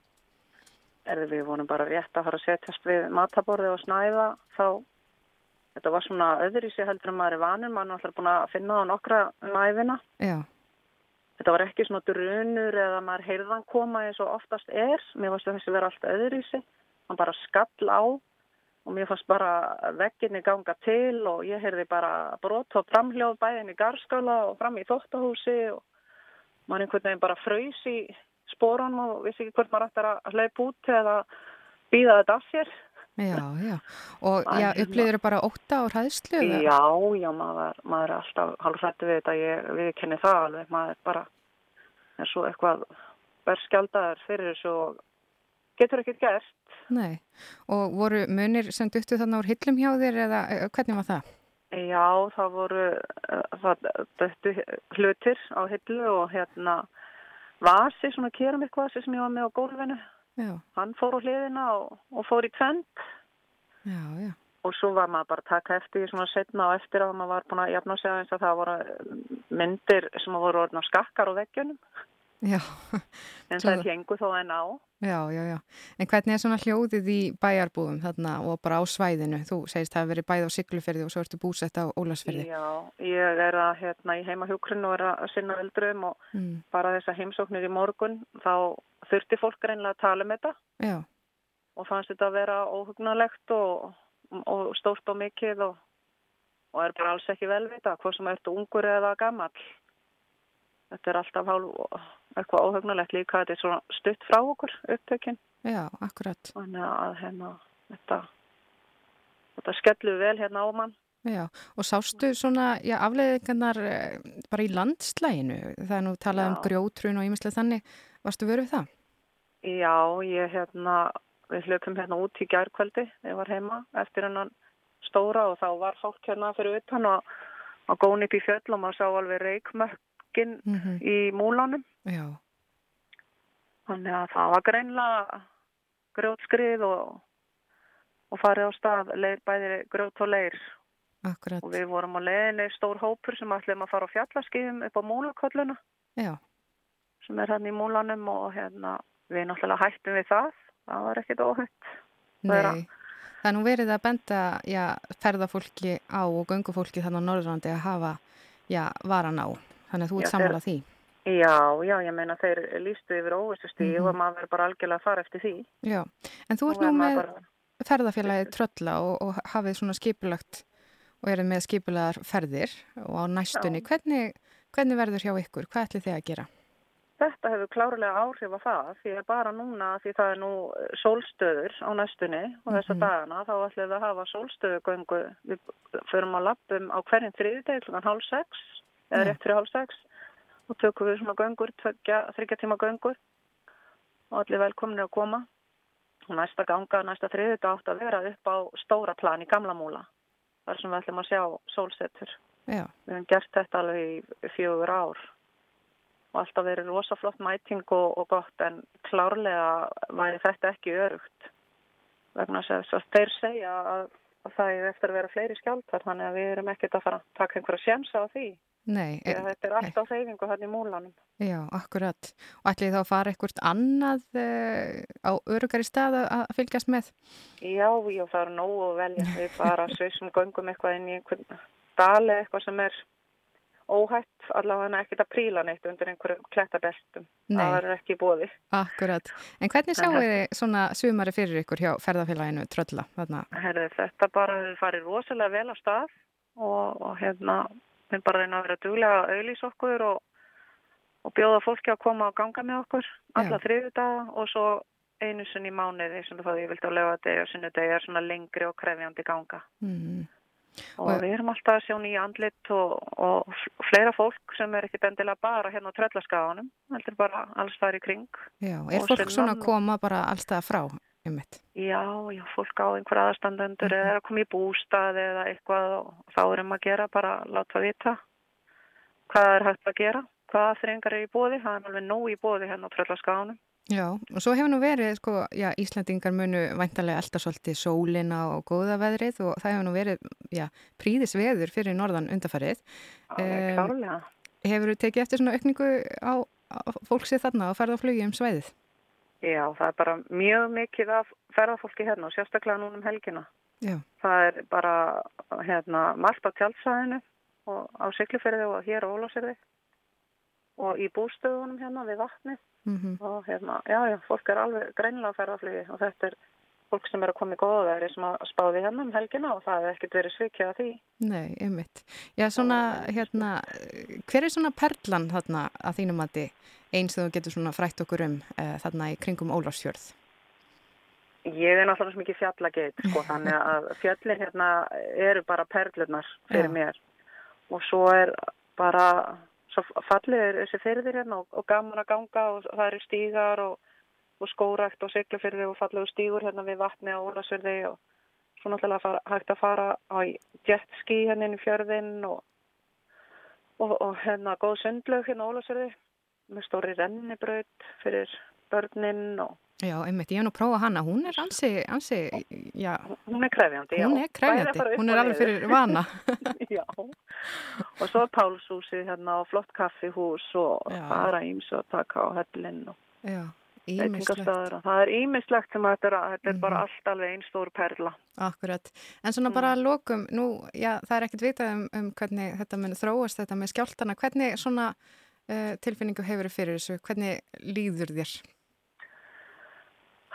S11: Herðu, við vorum bara rétt að fara að setjast við mataborði og snæða þá þetta var svona öðruvísi heldur en maður er vanur, maður er alltaf búin að finna á nokkra næfina.
S1: Já,
S11: Þetta var ekki svona drunur eða maður heyrðan koma eins og oftast er. Mér fannst þessi vera allt öðruvísi. Hann bara skall á og mér fannst bara vegginni ganga til og ég heyrði bara brot og framhljóð bæðin í garskála og fram í þóttahúsi og maður einhvern veginn bara fröys í spórun og vissi ekki hvort maður ætti að hlaupa út eða býða þetta af sér.
S1: já, já. Og
S11: hérna.
S1: upplýður bara óta og hræðslu? eða?
S11: Já, já, maður, maður er alltaf hálfrættu við þetta, ég viðkenni það alveg, maður er bara er svo eitthvað berskjaldaður fyrir þessu og getur ekkert gert.
S1: Nei. Og voru munir sem duttu þarna úr hillum hjá þér eða eh, hvernig var það?
S11: Já, það voru uh, það döttu hlutir á hillu og hérna vasi, svona keramikvasi sem ég var með á gólfinu.
S1: Já,
S11: Hann fór á hliðina og, og fór í tvend
S1: já, já.
S11: og svo var maður bara að taka eftir svona setna og eftir að maður var búin að jafna sig aðeins að það voru myndir sem voru orðin á skakkar á veggjunum.
S1: Já,
S11: En
S1: Svo-
S11: það hengu þó en á.
S1: já, já, já. En hvernig er svona hljóðið í bæjarbúðum þarna og bara á svæðinu? Þú segist það hafi verið bæði á Siglufyrði og svo ertu búsett á Ólasfyrði.
S11: Já, ég er að hérna í heimahjúkrun og er að sinna eldrum og
S1: Mm.
S11: bara þessar heimsóknir í morgun þá þurfti fólk reynilega að tala um þetta
S1: Já,
S11: og fannst þetta að vera óhugnalegt og, og stórt og mikið og, og er bara alls ekki velvita hvað sem ertu ungur eða gamall. Þetta er alltaf hálf eitthvað óhugnalegt líka þetta er svona stutt frá okkur upptökin
S1: já, akkurat.
S11: þannig að hérna þetta, þetta skellu vel hérna á mann.
S1: Já, og sástu svona, já, afleiðingarnar eh, bara í landslæginu? Er nú talað um
S11: Já.
S1: grjótrun og ímislega þannig. Varstu verið það?
S11: Já, ég hérna, við hlöpum hérna út í gærkvöldi, ég var heima eftir hennan stóra og þá var fólk hérna fyrir utan og að góna upp í fjöll og maður sá alveg reikmökkin
S1: Mm
S11: í múlanum.
S1: Já,
S11: Þannig að það var greinlega grjótskrið og, og farið á stað, leir, bæði grjót og leir.
S1: akkurat.
S11: Og við vorum á leiðinni stór hópur sem ætlum að fara á fjallaskýðum upp á múlakölluna
S1: Já,
S11: sem er hérna í múlanum og hérna við náttúrulega hættum við það. Það var ekkit óhætt.
S1: Nei. Það er nú verið að benda, já, ferðafólki á og göngufólki þannig á Norðurlandi að hafa, já, varan á. Þannig að þú ert
S11: þeir-
S1: því.
S11: Já, já, ég meina þeir lístu yfir óvissustíð
S1: Mhm.
S11: og maður verður bara algjörlega að fara eftir því.
S1: Já, en þú ert nú með
S11: bara-
S1: ferðafélagið Trölla og, og hafið svona skipulagt og eru með skipulaðar ferðir og á næstunni. Hvernig, hvernig verður hjá ykkur? Hvað ætlið þið að gera?
S11: Þetta hefur klárlega áhrif á það því að bara núna því það er nú sólstöður á næstunni og þessa
S1: Mhm.
S11: dagana þá ætlum við að hafa sólstöðugöngu. Við förum að lappum á hverjum þriðdeg hálf sex eða rétt fyrir hálf sex og tökum við svona göngur, þryggja tíma göngur og allir velkominni að koma. Og næsta ganga, næsta þriðdag átt að vera upp á stóra plan í gamla múla þar sem við ætlum að sjá sólsetur.
S1: Já,
S11: Við hefum gert þetta alveg í fjögur ár. og alltaf verið rosaflott mæting og, og gott en klárlega væri þetta ekki örugt vegna þess að þeir segja að, að það er eftir að vera fleiri skjáltar þannig að við erum ekkert að fara að taka einhverja sjensa á því.
S1: Nei,
S11: að þetta er alltaf hreyfingu hann í múlanum.
S1: Já, akkurat. Og ætlið þá að fara eitthvað annað uh, á örugari stað að- fylgjast með?
S11: Já, já, það er nógu að velja. Við bara sveisum göngum eitthvað inn í einhvern dali eitthvað sem er óhætt, allavega ekkert að príla neitt undir einhverjum klettabeltum.
S1: Nei.
S11: Það er ekki bóði.
S1: Akkurat. En hvernig sjáu þið svona sumari fyrir ykkur hjá ferðarfélaginu Trölla?
S11: Herði, þetta bara hefur farið rosalega vel á stað og, og hérna, við bara reyna að vera duglega að auðlýsa okkur og, og bjóða fólki að koma og ganga með okkur alla þriðu daga og svo einu sinni í mánuði sem þú fáið yfirlt á lögadegi og sunnudegi er svona lengri og krefjandi ganga.
S1: Mm.
S11: Og við erum alltaf að sjá nýja andlit og, og fleira fólk sem er ekki bendilega bara hérna á tröllaskaganum, heldur bara alls þar í kring.
S1: Já, er
S11: Og
S1: fólk svona
S11: og-
S1: að koma bara allstað frá? Einmitt.
S11: Já, já, fólk á einhver aðstandendur eða er að koma í bústað eða eitthvað og þá erum að gera bara láta vita hvað er hægt að gera, hvaða þrengar er í bóði, það er alveg nóg í bóði hérna á tröllaskaganum.
S1: Já, og svo hefur nú verið, sko, já, Íslandingar munu væntalega elda svolítið sólina og góða veðrið og það hefur nú verið, já, príðis veður fyrir norðan undarfarið.
S11: Alveg klárlega.
S1: Hefur þú tekið eftir svona aukningu á, á fólksið þarna og farið á flugi um svæðið?
S11: Já, það er bara mjög mikið af ferðarfólki hérna og sérstaklega núna um helgina.
S1: Já.
S11: Það er bara hérna margt á tjálsæðinu og á Siglufyrði og hér á Ólásirði og í bústöðunum hérna við vatnið
S1: Mm
S11: og hérna, já, já, fólk er alveg greinilega að ferðarflugi og þetta er fólk sem er að koma í góða veri sem að spáði hérna um helgina og það hefur ekkert verið svikið að því.
S1: Nei, einmitt. Já, svona, hérna, hver er svona perlan þarna að þínum mati eins þegar þú getur svona frætt okkur um uh, þarna í kringum Ólafsfjörð?
S11: Ég er náttúrulega mikið fjallageit, sko, þannig að fjöllin hérna eru bara perlurnar fyrir
S1: Já.
S11: mér og svo er bara, svo fallið er þessi fyrðir hérna og, og gaman að ganga og það eru stígar og, og skórækt og siglufyrði og fallegu stígur hérna við vatni og ólasverði og svo náttúrulega fara, hægt að fara á jetski hérna inn í fjörðin og, og, og hérna góð sundlaug hérna ólasverði með stóri rennibraut fyrir börnin og
S1: Já, einmitt, ég hef nú prófað hana, hún er ansi, ansi, já,
S11: Hún er krefjandi, já.
S1: hún er krefjandi, hún
S11: og
S1: er alveg fyrir vana.
S11: já. Og svo er Pálshúsið hérna og flott kaffihús og er íms að taka á höllin og veitingastaður og það er ímislegt sem þetta er, þetta er
S1: Mhm.
S11: bara allt alveg einn stór perla.
S1: Akkurat, en svona bara að lokum, nú, já, það er ekkert vitað um, um hvernig þetta mun þróast þetta með skjáltana, hvernig svona tilfinningu hefur þið fyrir þessu, hvernig líður þér?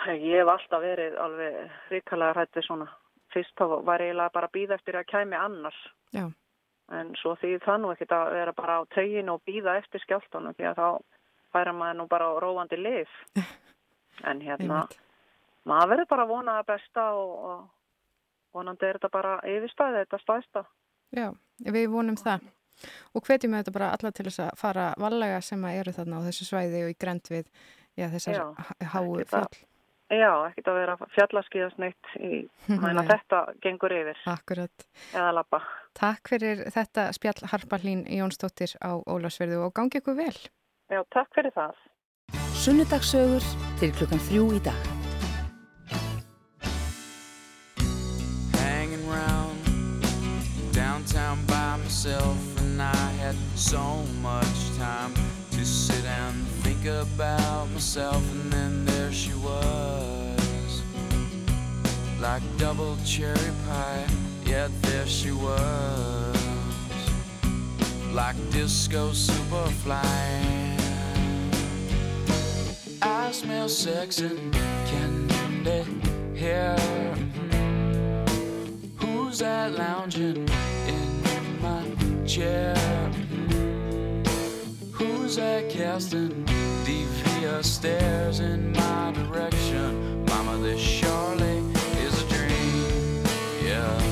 S11: Ég hef alltaf verið alveg ríkalega hrættið svona. Fyrst þá var ég bara að býða eftir að kæmi annars.
S1: Já.
S11: En svo því nú ekkert að vera bara á tegin og býða eftir skjáltanum því að þá færa maður nú bara á róandi lif. En hérna, maður verður bara að vona það besta og, og vonandi er þetta bara yfirstæði, þetta stæðsta.
S1: Já, við vonum það. Og hvetjum við þetta bara alla til þess að fara vallega sem að eru þarna á þessu svæði og í grend við já, þessar háu fjöll.
S11: Já, ekkert að vera fjallaskíðast neitt í, mæna þetta gengur yfir.
S1: Akkurat.
S11: Eða lappa.
S1: Takk fyrir þetta spjall Harpa Hlín Jónsdóttir á Ólafsverðu og gangi ykkur vel.
S11: Já, takk fyrir það.
S12: Sunnudagssögur til klukkan þrjú í dag.
S4: hanging round downtown by myself, and I had so much time to sit and think about myself, and then there she was, like double cherry pie. Yet there she was, like disco superfly. I smell sex and candy here. Who's that lounging chair? Who's that casting devious stares in my direction? Mama, this surely is a dream. Yeah.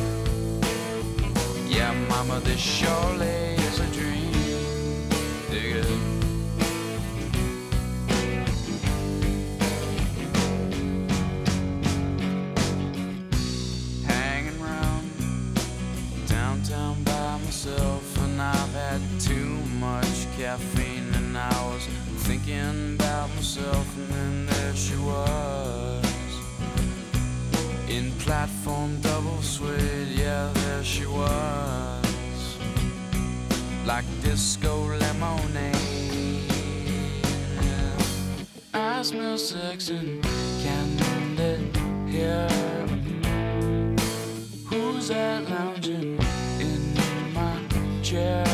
S4: Yeah, mama, this surely caffeine, and I was herself, and then there she was. In platform double suede, yeah, there she was. Like disco lemonade. I smell sex and candy here. Who's that lounging in my chair?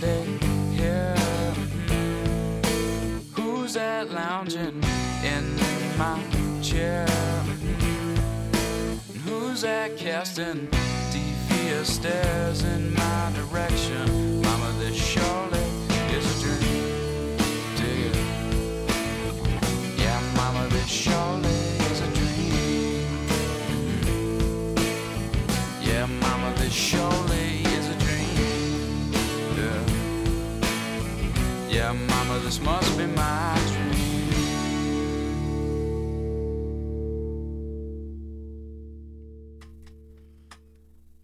S4: candy here. Who's that lounging in my chair? Who's that casting devious stares in my direction? Mama, this surely is a dream. Dig it. Yeah, Mama, this surely this must be my dream.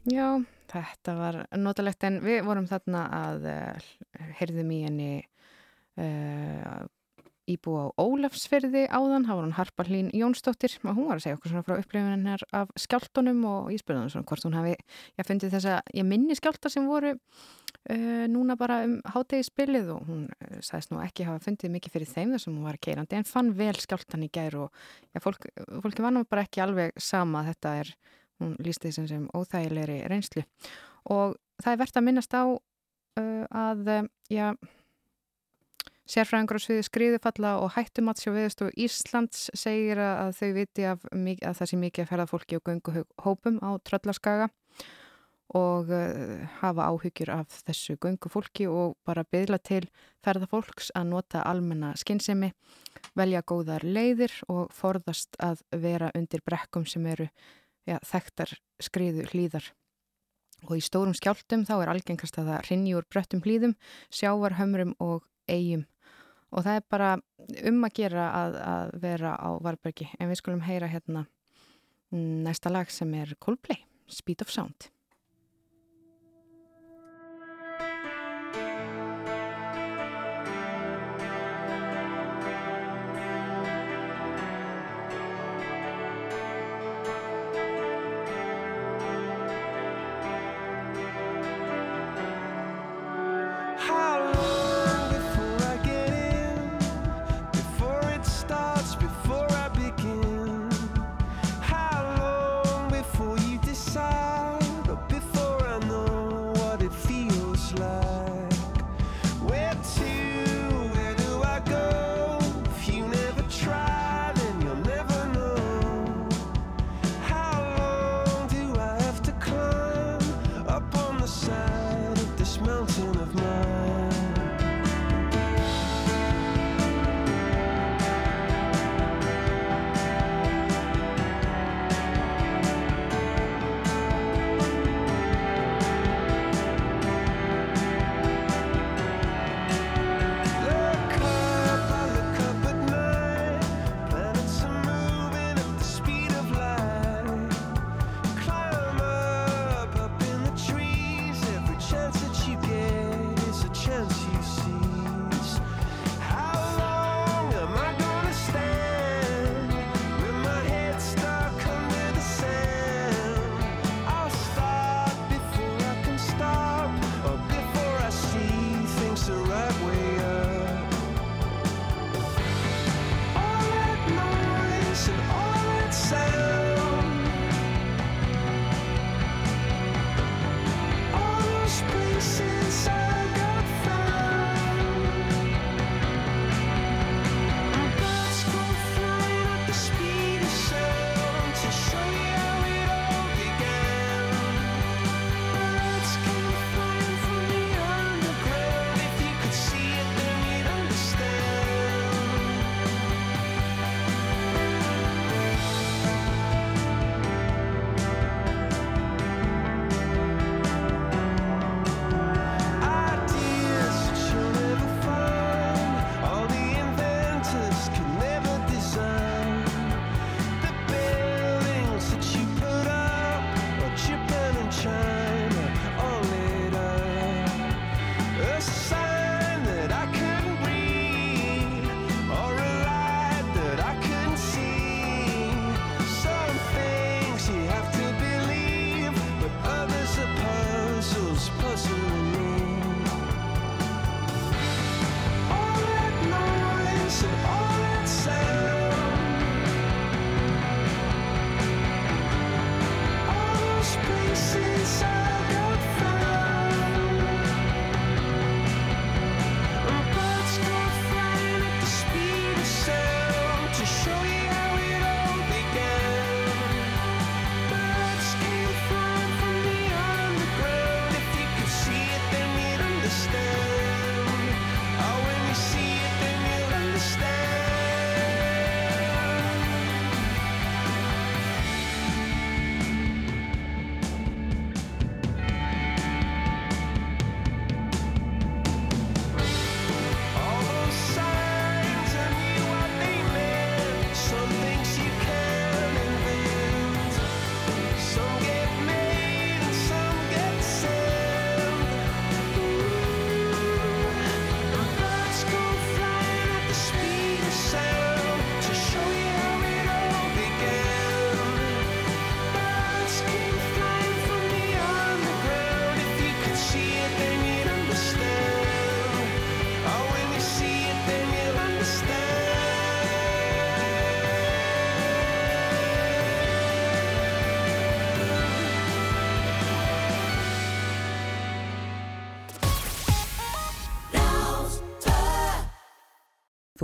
S1: Já, þetta var notalegt en við vorum þarna að uh, heyrðum í henni uh, íbú á Ólafsferði áðan, það var hún Harpa Hlín Jónsdóttir og hún var að segja okkur svona frá upplifun hennar af skjáltunum og ég spurði hann svona hvort hún hafi, ég fundið þess að ég minni skjálta sem voru uh, núna bara um hátegi spilið og hún uh, sagðist nú ekki hafa fundið mikið fyrir þeim þessum hún var keirandi en fann vel skjáltan í gær og já, fólk, fólki var nú bara ekki alveg sama, þetta er hún lísti þessum sem óþægilegri reynslu. Og það er verðt að minnast á uh, að já, sérfræðingur á sviði skriðufalla og hættumats hjá viðstofu Íslands segir að þau viti af, að það sé mikið að ferða fólki og göngu hópum á tröllaskaga og uh, hafa áhyggjur af þessu göngu fólki og bara byðla til ferða fólks að nota almenna skinnsemi, velja góðar leiðir og forðast að vera undir brekkum sem eru já, þekktar skriðu hlýðar. Og í stórum skjáltum þá er algengast að það rinni úr bröttum hlýðum, sjávarhömrum og eigum. Og það er bara um að gera að, að vera á Varbergi. En við skulum heyra hérna mm, næsta lag sem er Coldplay, Speed of Sound.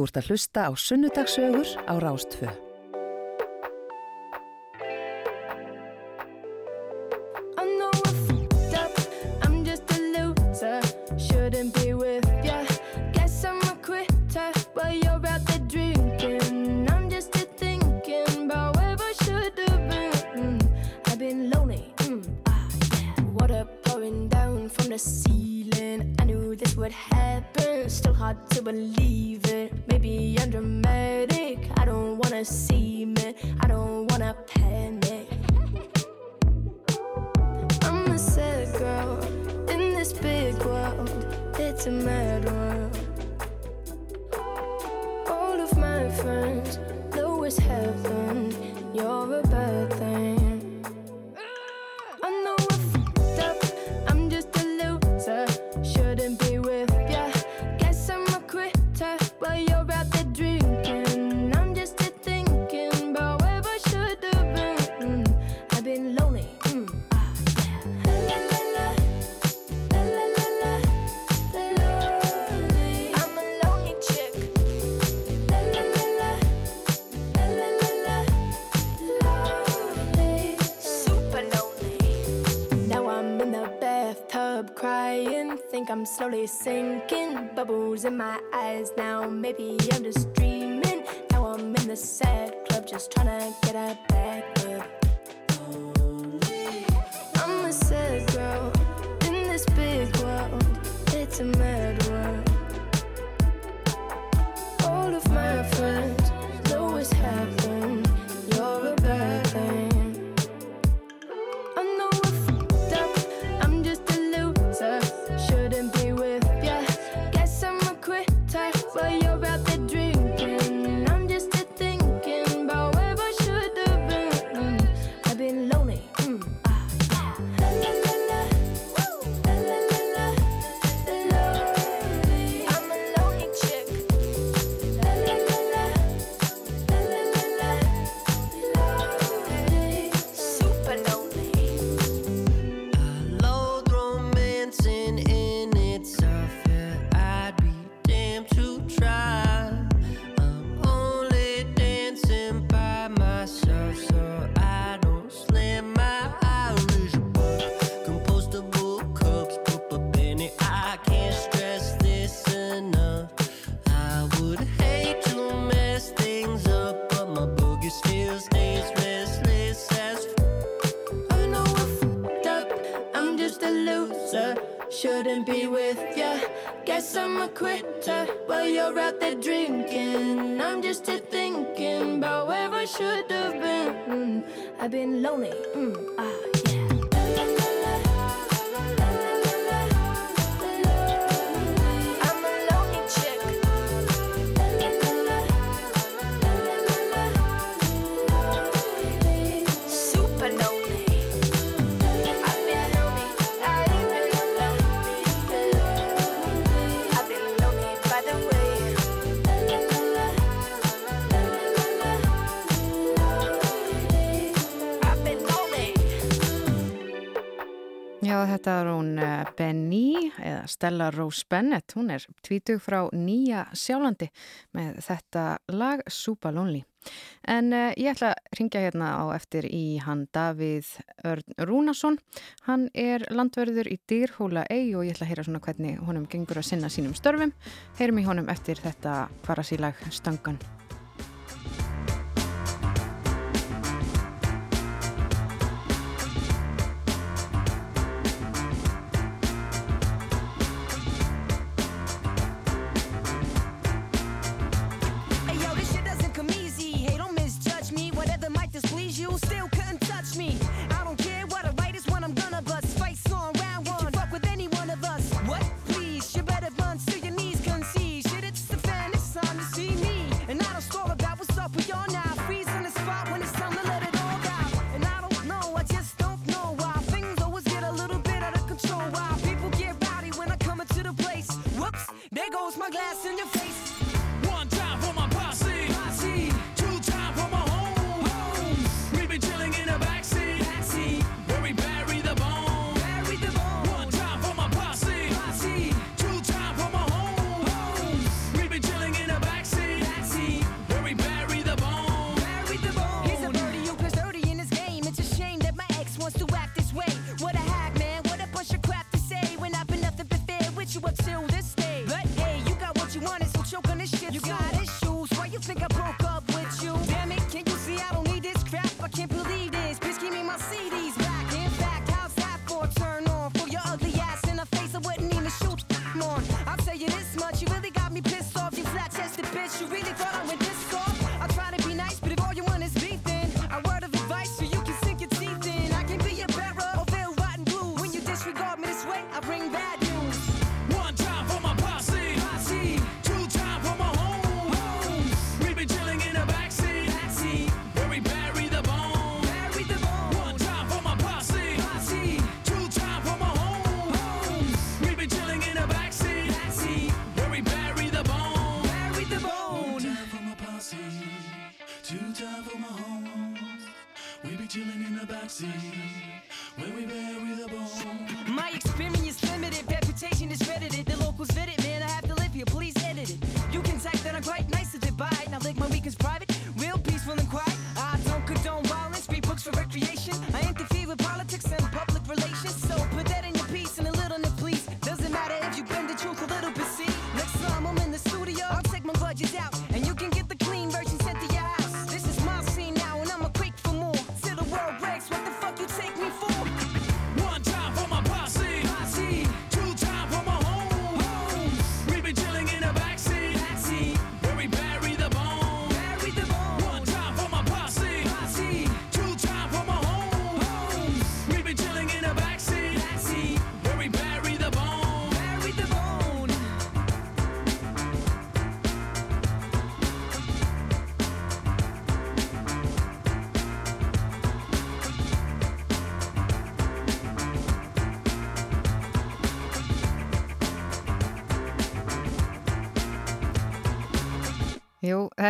S12: Þú ert að hlusta á Sunnudagsögur á Rástfö.
S13: Slowly sinking, bubbles in my eyes now. Maybe I'm just dreaming. Now I'm in the sad club, just trying to
S1: Stella Rose Bennett, hún er tvítug frá Nýja Sjálandi með þetta lag Súpa Lonely. En uh, ég ætla að ringja hérna á eftir í hann Davíð Örn Rúnason. Hann er landverður í Dýrhóla Ey og ég ætla að heyra svona hvernig honum gengur að sinna sínum störfum. Heyrum í honum eftir þetta
S14: kvarasílag Stangan. still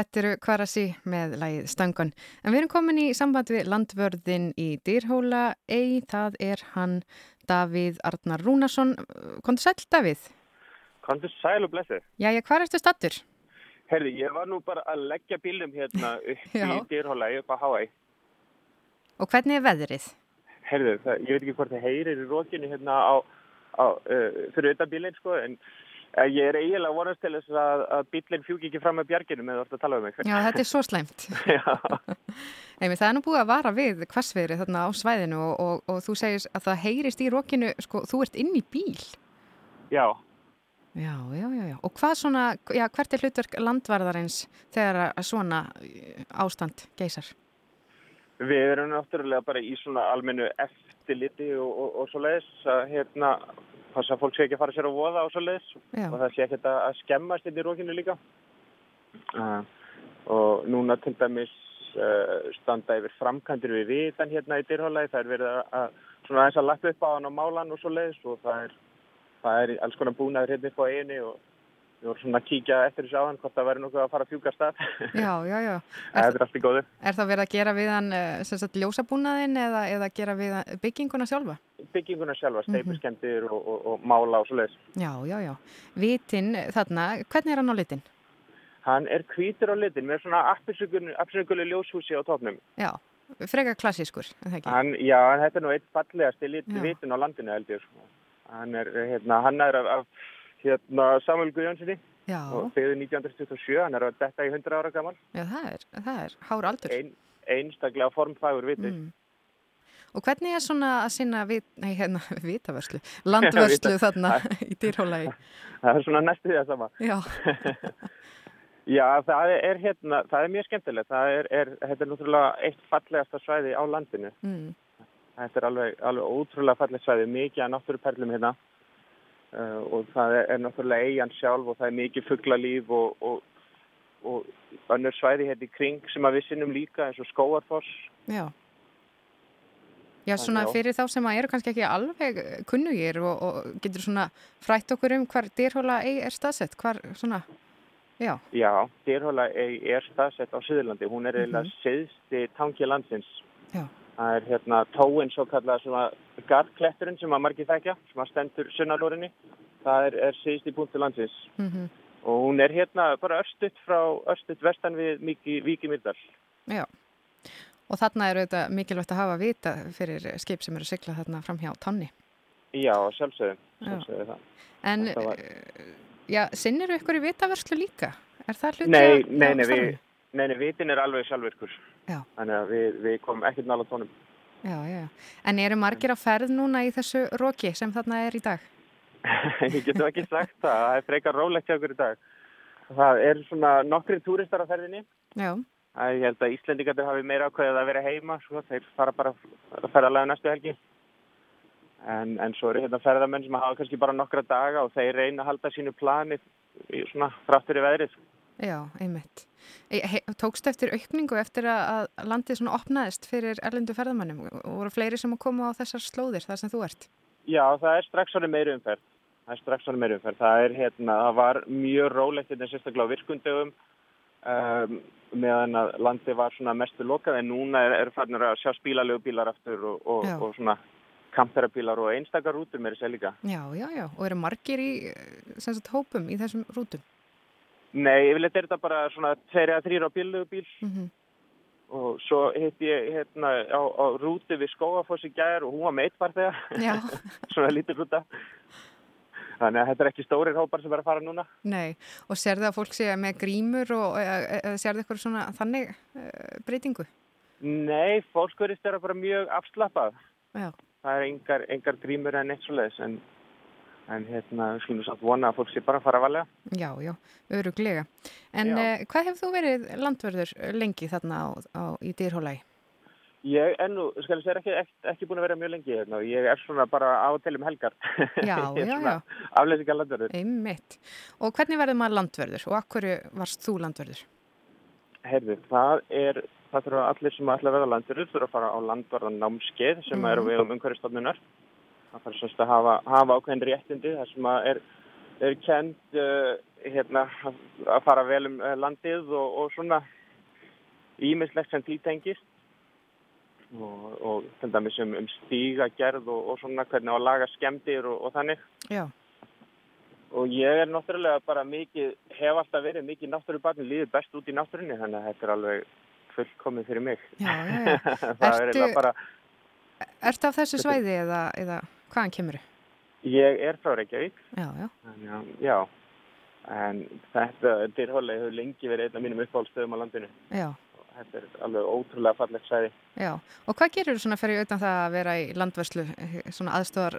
S1: þetta eru Kvarasi með lagið Stangon. En við erum komin í samband við landvörðin í Dýrhóla ei, það er hann Davíð Arnar Rúnarsson. Kondur sæl, Davíð?
S15: Kondur sæl og blessið.
S1: Jæja, hvar ertu stattur?
S15: Herði, ég var nú bara að leggja bílum hérna upp í dýrhóla upp á Hawaii.
S1: Og hvernig er veðrið?
S15: Herði, það, ég veit ekki hvort þið heyrir í rókinu hérna á, á uh, fyrir utan bílinn sko, en ég er eiginlega vonast til þess að, að bílinn fjúki ekki fram með bjarginu með þú ert að tala um mig.
S1: Já, þetta er svo slæmt. Einmitt, það er nú búið að vara við hvassviðri þarna á svæðinu og, og, og þú segir að það heyrist í rókinu, sko, þú ert inn í bíl.
S15: Já,
S1: Já, já, já, já. Og hvað svona, já, hvert er hlutverk landvarðarins þegar svona eh, ástand geysar?
S15: við erum náttúrulega bara í svona almennu eftirliti og, og, og svo leiðis að hérna passa að fólk sé ekki að fara sér á voða og svo leiðis og það sé ekki að, að skemmast inn í rókinu líka. Uh, og núna til dæmis uh, standa yfir framkantir við vitan hérna í dyrhólaði. Það er verið að, svona aðeins að lappa upp á hann á málan og svo leiðis og það er, það er alls konar búnaður hérna upp á einu og við vorum svona að kíkja eftir þessu á hann hvort það væri nokkuð að fara að fjúka af stað
S1: Já, já, já.
S15: það er allt í góðu
S1: Er það verið að gera við hann eh, sagt ljósabúnaðin eða, eða gera við bygginguna sjálfa?
S15: bygginguna sjálfa,
S1: Mhm.
S15: steipuskemdir og, og, og mála og svo leiðis
S1: Já, já, já. Vitin þarna, hvernig er hann á litin?
S15: Hann er hvítur á litin með svona appelsingulu ljóshúsi á topnum.
S1: Já, freka klassískur, er það ekki?
S15: Hann, já, hann er nú eitt fallegasti lit,
S1: Já.
S15: vitin á landinu held ég. Sko. Hann er, hérna, hann er af, af hérna, Samuel Guðjónssoni og byggði 1927, hann er að detta í 100 ára gammal.
S1: Já, það er, það er hár aldur.
S15: Ein, einstaklega formfægur viti.
S1: Mm. Og hvernig er svona að sinna vit, nei, hérna, vitavörslu, landvörslu þarna í dýrhólagi?
S15: Það er svona næstu því að sama.
S1: Já,
S15: Já, það er, hérna, það er mjög skemmtilegt. Það er, er, þetta er náttúrulega eitt fallegasta svæði á landinu.
S1: mm.
S15: Þetta er alveg, alveg ótrúlega fallegt svæði, mikið að náttúruperlum hérna og það er, náttúrulega eigin sjálf og það er mikið fugglalíf og, og, og önnur svæði hérna í kring sem að við sinnum líka eins og skóarfoss.
S1: já. Já, svona fyrir þá sem að eru kannski ekki alveg kunnugir og, og getur svona frætt okkur um hvar dýrhóla er staðsett, hvar svona, já,
S15: Já, Dyrhóla er staðsett á Suðurlandi, hún er eiginlega
S1: Mhm.
S15: siðsti tangi landsins.
S1: Já.
S15: Það er hérna tóin svo kallað svona garkletturinn sem að margir þekkja, sem að stendur sunnalórinni. Það er, er siðsti punktu landsins.
S1: mm
S15: Og hún er hérna bara örstutt frá örstutt vestan við Víki Myrdal.
S1: já. Og þarna eru þetta mikilvægt að hafa vita fyrir skip sem eru að sigla þarna fram hjá tanni.
S15: Já, sjálfsögðum,
S1: Já.
S15: sjálfsögðum það.
S1: En,
S15: var-
S1: uh, já, sinnir ykkur í vitavörslu líka? Er það hluti
S15: Nei,
S1: af-
S15: nei, nei, nei, nei, vitin er alveg sjálfvirkur.
S1: Já.
S15: Þannig að við, við komum ekkert nála tónum.
S1: Já, já, já. En eru margir á ferð núna í þessu roki sem þarna er í dag?
S15: Ég getum ekki sagt það, það er frekar rólegt hjá okkur í dag. Það er svona nokkri túristar á ferðinni.
S1: Já.
S15: Það ég held að Íslendingarnir hafi meira ákveðið að vera heima, svo þeir fara bara að ferðalega næstu helgi. En, en svo eru hérna ferðamenn sem hafa kannski bara nokkra daga og þeir reyna að halda sínu plani í svona fráttur í veðrið.
S1: Já, einmitt. E- Tókstu eftir aukningu eftir að landið svona opnaðist fyrir erlendu ferðamannum og voru fleiri sem að koma á þessar slóðir þar sem þú ert?
S15: Já, það er strax svona meiri umferð. Það er strax svona meiri umferð. Það er hérna, það var mjög rólegt hérna sérstaklega á virkundögum um, meðan að landið var svona mestu lokað en núna er, er farnir að sjá spílalegu bílar aftur og, og, og svona kamperabílar og einstakar rútur með þessi líka.
S1: Já, já, já. Og eru margir í sagt, hópum í þessum rútum?
S15: Nei, yfirleitt er þetta bara svona tveir eða þrýr á bíllegu bíl
S1: Mm
S15: og svo hitti ég hérna á, á rútu við Skógafoss í gær og hún var með eitt farþega.
S1: Já.
S15: svona lítur rúta. Þannig að þetta er ekki stórir hópar sem er að fara núna.
S1: Nei, og sérðu að fólk sé með grímur og e, e, sérðu ykkur svona þannig e, breytingu?
S15: Nei, fólk verðist vera bara mjög afslappað.
S1: Já.
S15: Það er engar, engar grímur en eitt svo leiðis en, en hérna, við skulum samt vona að fólk sé bara að fara að valega.
S1: Já, já, öruglega. En
S15: Já.
S1: e, hvað hefur þú verið landverður lengi þarna á, á, í dýrhólaði?
S15: Ég er nú, skal ég segja, ekki, ekki, ekki búin að vera mjög lengi hérna og ég er svona bara á og til um helgar.
S1: Já,
S15: er
S1: já, já.
S15: Afleysingar landverður.
S1: Einmitt. Og hvernig verður maður landverður og akkur varst þú landverður?
S15: Heyrðu, það er, það þurfa allir sem ætla að verða landverður þurfa að fara á landvarðan námskeið sem
S1: Mhm.
S15: eru við um umhverfistofnunar. Það þarf semst að hafa, hafa ákveðin réttindi þar sem að er, er kend uh, hérna, að- fara vel um uh, landið og, og svona ímislegt sem títengist og, og til dæmis um, um stígagerð og, og svona hvernig að laga skemmdir og, og þannig.
S1: Já.
S15: Og ég er náttúrulega bara mikið, hef alltaf verið mikið náttúrubarni, líður best út í náttúrunni, þannig að þetta er alveg fullkomið fyrir mig.
S1: Já, já, já.
S15: það er
S1: Ertu-
S15: bara,
S1: Ertu af þessu svæði eða, eða hvaðan kemur þau?
S15: ég er frá Reykjavík,
S1: Já, já.
S15: að, já, en þetta, dyrhóli hefur lengi verið einn af mínum uppáhaldstöðum á landinu.
S1: Já,
S15: Þetta er alveg ótrúlega fallegt svæði.
S1: já. Og hvað gerir þú svona fyrir utan það að vera í landverslu, svona aðstóðar,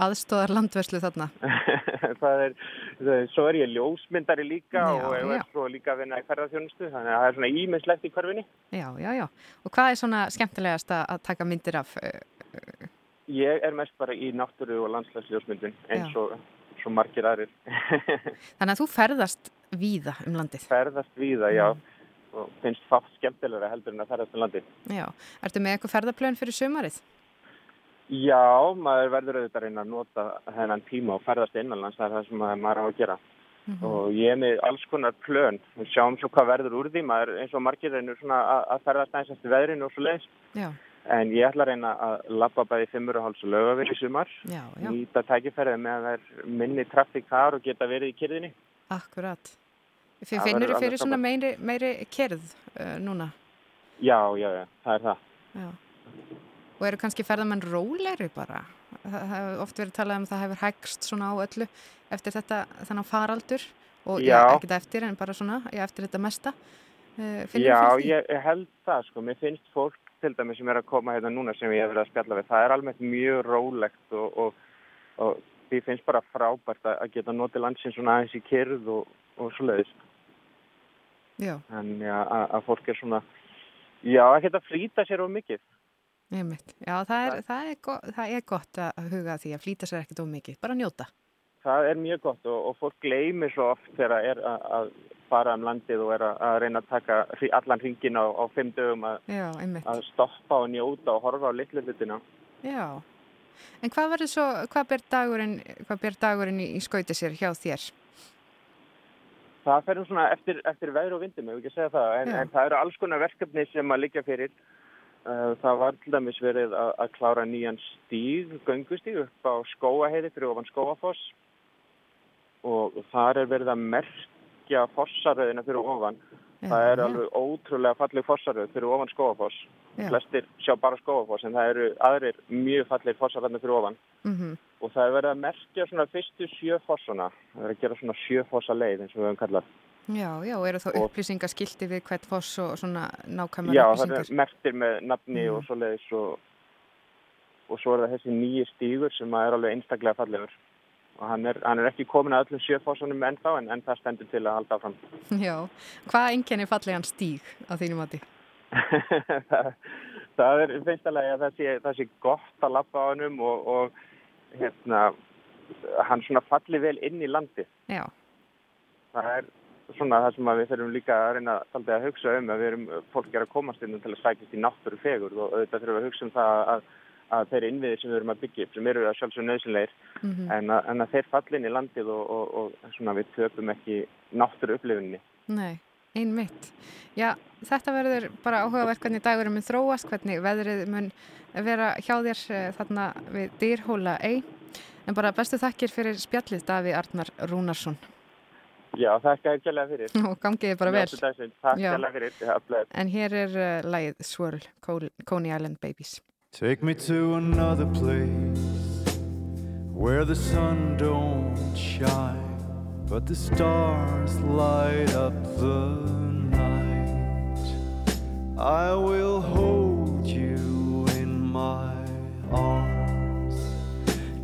S1: aðstóðar landverslu þarna?
S15: það er, svo er ég ljósmyndari líka
S1: Já,
S15: og ég
S1: já.
S15: er svo líka að vinna í ferðarþjónustu, þannig að það er svona ímislegt í hverfinni.
S1: Já, já, já. Og hvað er svona skemmtilegast að taka myndir af? eh,
S15: Ég er mest bara í náttúru og landslagsljósmyndun eins og svo margir aðrir.
S1: Þannig að þú ferðast víða um landið.
S15: ferðast víða, já, og finnst fátt skemmtilega heldur en að ferðast um landið.
S1: Já. Ertu með eitthvað ferðaplön fyrir sumarið?
S15: Já, maður verður auðvitað að reyna að nota þennan tíma og ferðast innanlands, það er það sem maður- á að gera.
S1: Mhm.
S15: Og ég er með alls konar plön, við sjáum svo hvað verður úr því, maður eins og margir reynur að, að ferðast aðeins eftir veðrinu og svo leiðis.
S1: Já,
S15: En ég ætla að reyna að labba bæði fimmur og háls og lögavir í sumar,
S1: já, já.
S15: nýta tækifærið með að það er minni trafík þar og geta verið í kyrðinni.
S1: Akkurat. Þið finnur
S15: verður
S1: fyrir svona meiri, meiri kerð uh, núna.
S15: Já, já, já, það er það.
S1: Já. Og eru kannski ferðamenn rólegri bara? Það hefur oft verið talað um að það hefur hægst svona á öllu eftir þetta þannig faraldur og já,
S15: Já.
S1: ekkert eftir en bara svona já, eftir þetta mesta. Uh,
S15: Já,
S1: fyrir
S15: ég, ég held það sko, mér finnst fólk til dæmis sem er að koma hérna núna sem ég hef verið að spjalla við, það er almennt mjög rólegt og, og, og því finnst bara frábært að, geta notið landsins svona aðeins í kyrð og, og svo leiðis.
S1: Já,
S15: Þannig að, að, fólk er svona, já, að flýta sér of mikið.
S1: einmitt. Já, það er, það, er gott, það er gott að huga því að flýta sér ekkert of mikið, bara njóta.
S15: Það er mjög gott og, og fólk gleymir svo oft þegar það er að, að fara um landið og er að, reyna að taka allan hringin á, á fimm dögum að,
S1: Já,
S15: að stoppa og njóta og horfa á litlu hlutina.
S1: Já. En hvað verður svo, hvað ber dagurinn, hvað ber dagurinn í, í skauti sér hjá þér?
S15: Það fer um svona eftir, eftir veður og vindum, ef við ekki segja það, en, en það eru alls konar verkefni sem að liggja fyrir. Uh, Það var til dæmis verið að, að klára nýjan stíg, göngustíg upp á skóaheiði fyrir ofan skóafoss og þar er verið að merkja fossaröðina fyrir ofan það er
S1: já.
S15: alveg ótrúlega falleg fossaröð fyrir ofan Skógafoss.
S1: Já.
S15: Flestir sjá bara Skógafoss en það eru aðrir mjög falleg fossaröðna fyrir ofan.
S1: Mhm.
S15: Og það er verið að merkja svona fyrstu sjö fossuna. Það er að gera svona sjö fossa leið eins og við höfum kallað.
S1: Já, já, og eru þá
S15: Og-
S1: upplýsingaskilti við hvert foss og svona nákvæmar
S15: Já, það
S1: upplýsingar?
S15: er merktir með nafni
S1: Mhm.
S15: og svo leiðis og, og svo er það þessi nýji stígur sem er alveg einstaklega fallegur. Og hann er, hann er ekki komin að öllum sjö fossunum ennþá en, en það stendur til að halda áfram.
S1: Já, hvað enginni fallegan stíg á þínum mati?
S15: það, það er finnstalega að það sé, það sé gott að lappa á hannum og, og hérna, hann svona falli vel inn í landi.
S1: Já,
S15: Það er svona það sem við þurfum líka að reyna að hugsa um að við erum, fólk er að komast inn til að sækist í náttúru fegur og auðvitað þurfum við að hugsa um það að, að þeir innviðir sem við erum að byggja upp sem eru að sjálfsög nöðsynleir
S1: Mhm.
S15: en, að, en að þeir falli inn í landið og, og, og svona við töpum ekki náttúru upplifunni.
S1: nei, einmitt. Já, þetta verður bara áhugavert hvernig dagurum mun þróast, hvernig veðrið mun vera hjá þér eh, þarna við dýrhóla ei. En bara bestu þakkir fyrir spjallið Daví Arnar Rúnarsson
S15: Já, þakka þér kjærlega fyrir.
S1: og gangiði bara vel.
S15: Takk kjærlega fyrir.
S1: En hér er uh, lagið Swirl, Col- Coney Island Babies.
S16: Take me to another place where the sun don't shine, but the stars light up the night. I will hold you in my arms.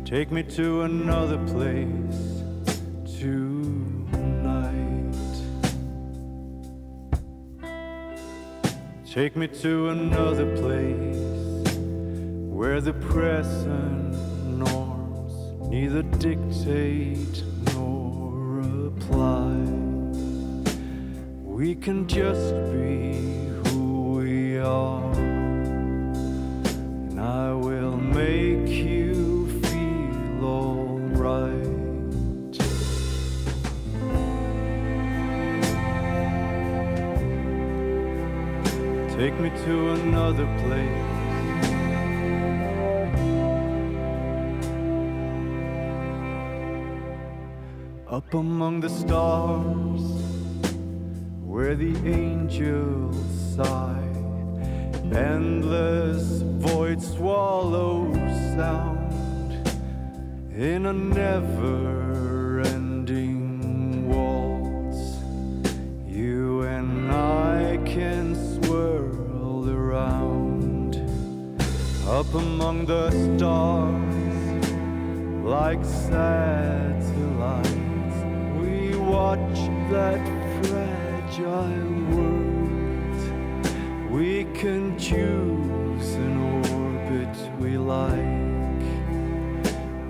S16: Take me to another place tonight. Take me to another place where the present norms neither dictate nor apply. We can just be who we are, and I will make you feel alright. Take me to another place. Up among the stars, where the angels sigh, endless void swallow sound in a never ending waltz. You and I can swirl around up among the stars like satellites. That fragile world. We can choose an orbit we like,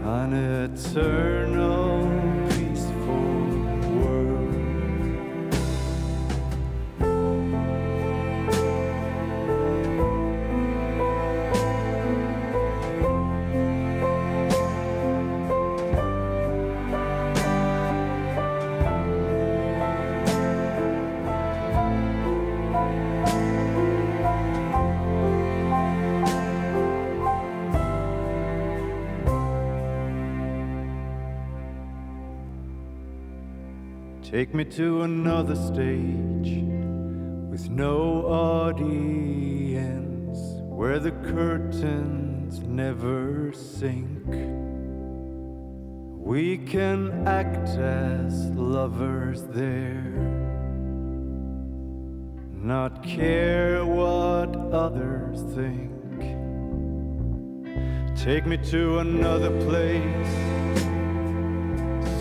S16: an eternal Take me to another stage with no audience where the curtains never sink. We can act as lovers there, not care what others think. Take me to another place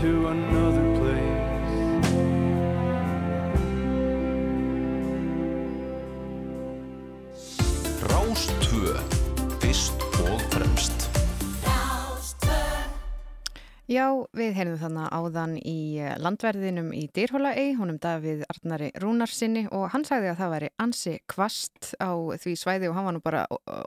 S16: to another
S1: Já, við heyrðum þannig áðan í eh, landverðinum í Dýrhóla ei, honum Davíð Arnari Rúnarsinni og hann sagði að það væri ansi kvast á því svæði og hann var nú bara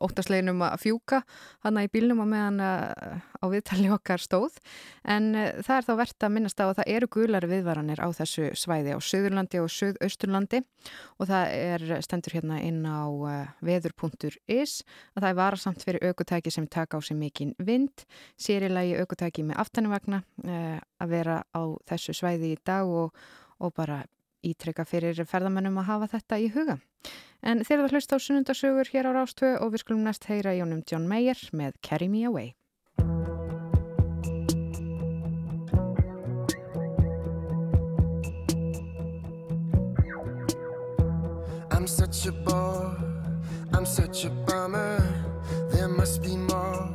S1: óttasleginum að fjúka hann í bílnum og meðan eh, á viðtali okkar stóð. En eh, það er þá verðt að minnast á að það eru gulari viðvaranir á þessu svæði á Suðurlandi og Suðausturlandi og það er stendur hérna inn á veður.is að það er varasamt fyrir aukutæki sem taka á sig mikinn vind, sérilagi aukutæki með aftanivagna eh, að vera á þessu svæði í dag og, og bara ítrykka fyrir ferðamennum að hafa þetta í huga. En þeir eru að hlusta á sunnundasögur hér á Rástvö og við skulum næst heyra Jónum John Mayer með Carry Me Away.
S17: I'm such a bore, I'm such a bummer. There must be more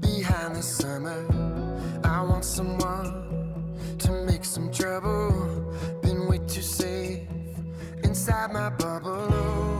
S17: behind the summer. I want someone to make some trouble. Been way too safe inside my bubble.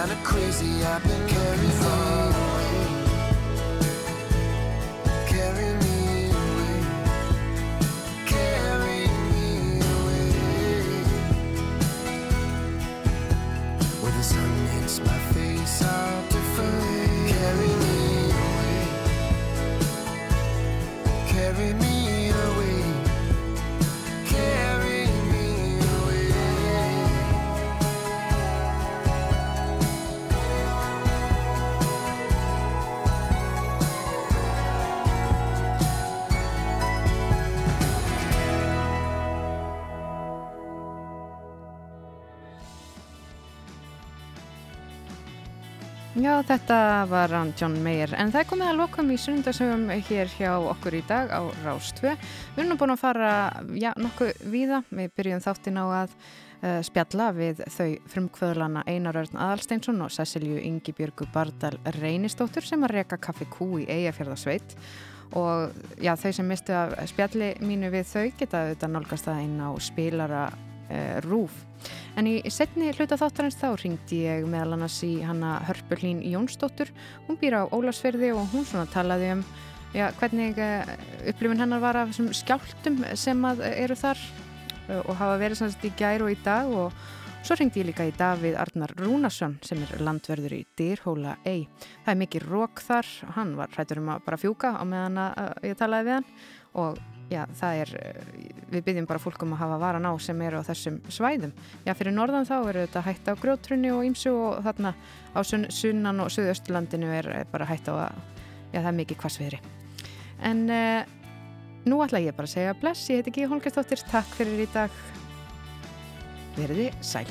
S17: kinda crazy I've been carrying on.
S1: Já, þetta var hann John Mayer. En það er komið að lokum í sunnundasögum hér hjá okkur í dag á Rás 2 Við erum búin að fara já, nokkuð víða, við byrjum þáttin á að uh, spjalla við þau frumkvöðlana Einar Örn Aðalsteinsson og Cecilju Ingibjörgu Bardal Reynistóttur sem að reka kaffi kú í Eyjafjörðarsveit og já, þau sem mistu af spjalli mínu við þau geta auðvitað nálgast það inn á spilara uh, rúf En í setni hluta þáttarins þá ringdi ég meðal annars í hanna Hörpurlín Jónsdóttur. Hún býr á Ólasferði og hún svona talaði um já, hvernig uh, upplifun hennar var af þessum skjáltum sem að uh, eru þar og hafa verið svona í gær og í dag og svo ringdi ég líka í Davíð Arnar Rúnarsson sem er landverður í Dýrhóla Ei. Það er mikið rók þar hann var hrættur um að bara fjúka á meðan að ég talaði við hann og já, það er, uh, við byggjum bara fólk um að hafa varan á sem eru á þessum svæðum. Já, fyrir norðan þá eru þetta hægt á grjótrunni og ímsu og þarna á sunn, sunnan og suðausturlandinu er bara hægt á að, já, það er mikið hvassviðri. En uh, nú ætla ég bara að segja bless, ég heiti Gíða Holgerstóttir, takk fyrir í dag. Verði sæl.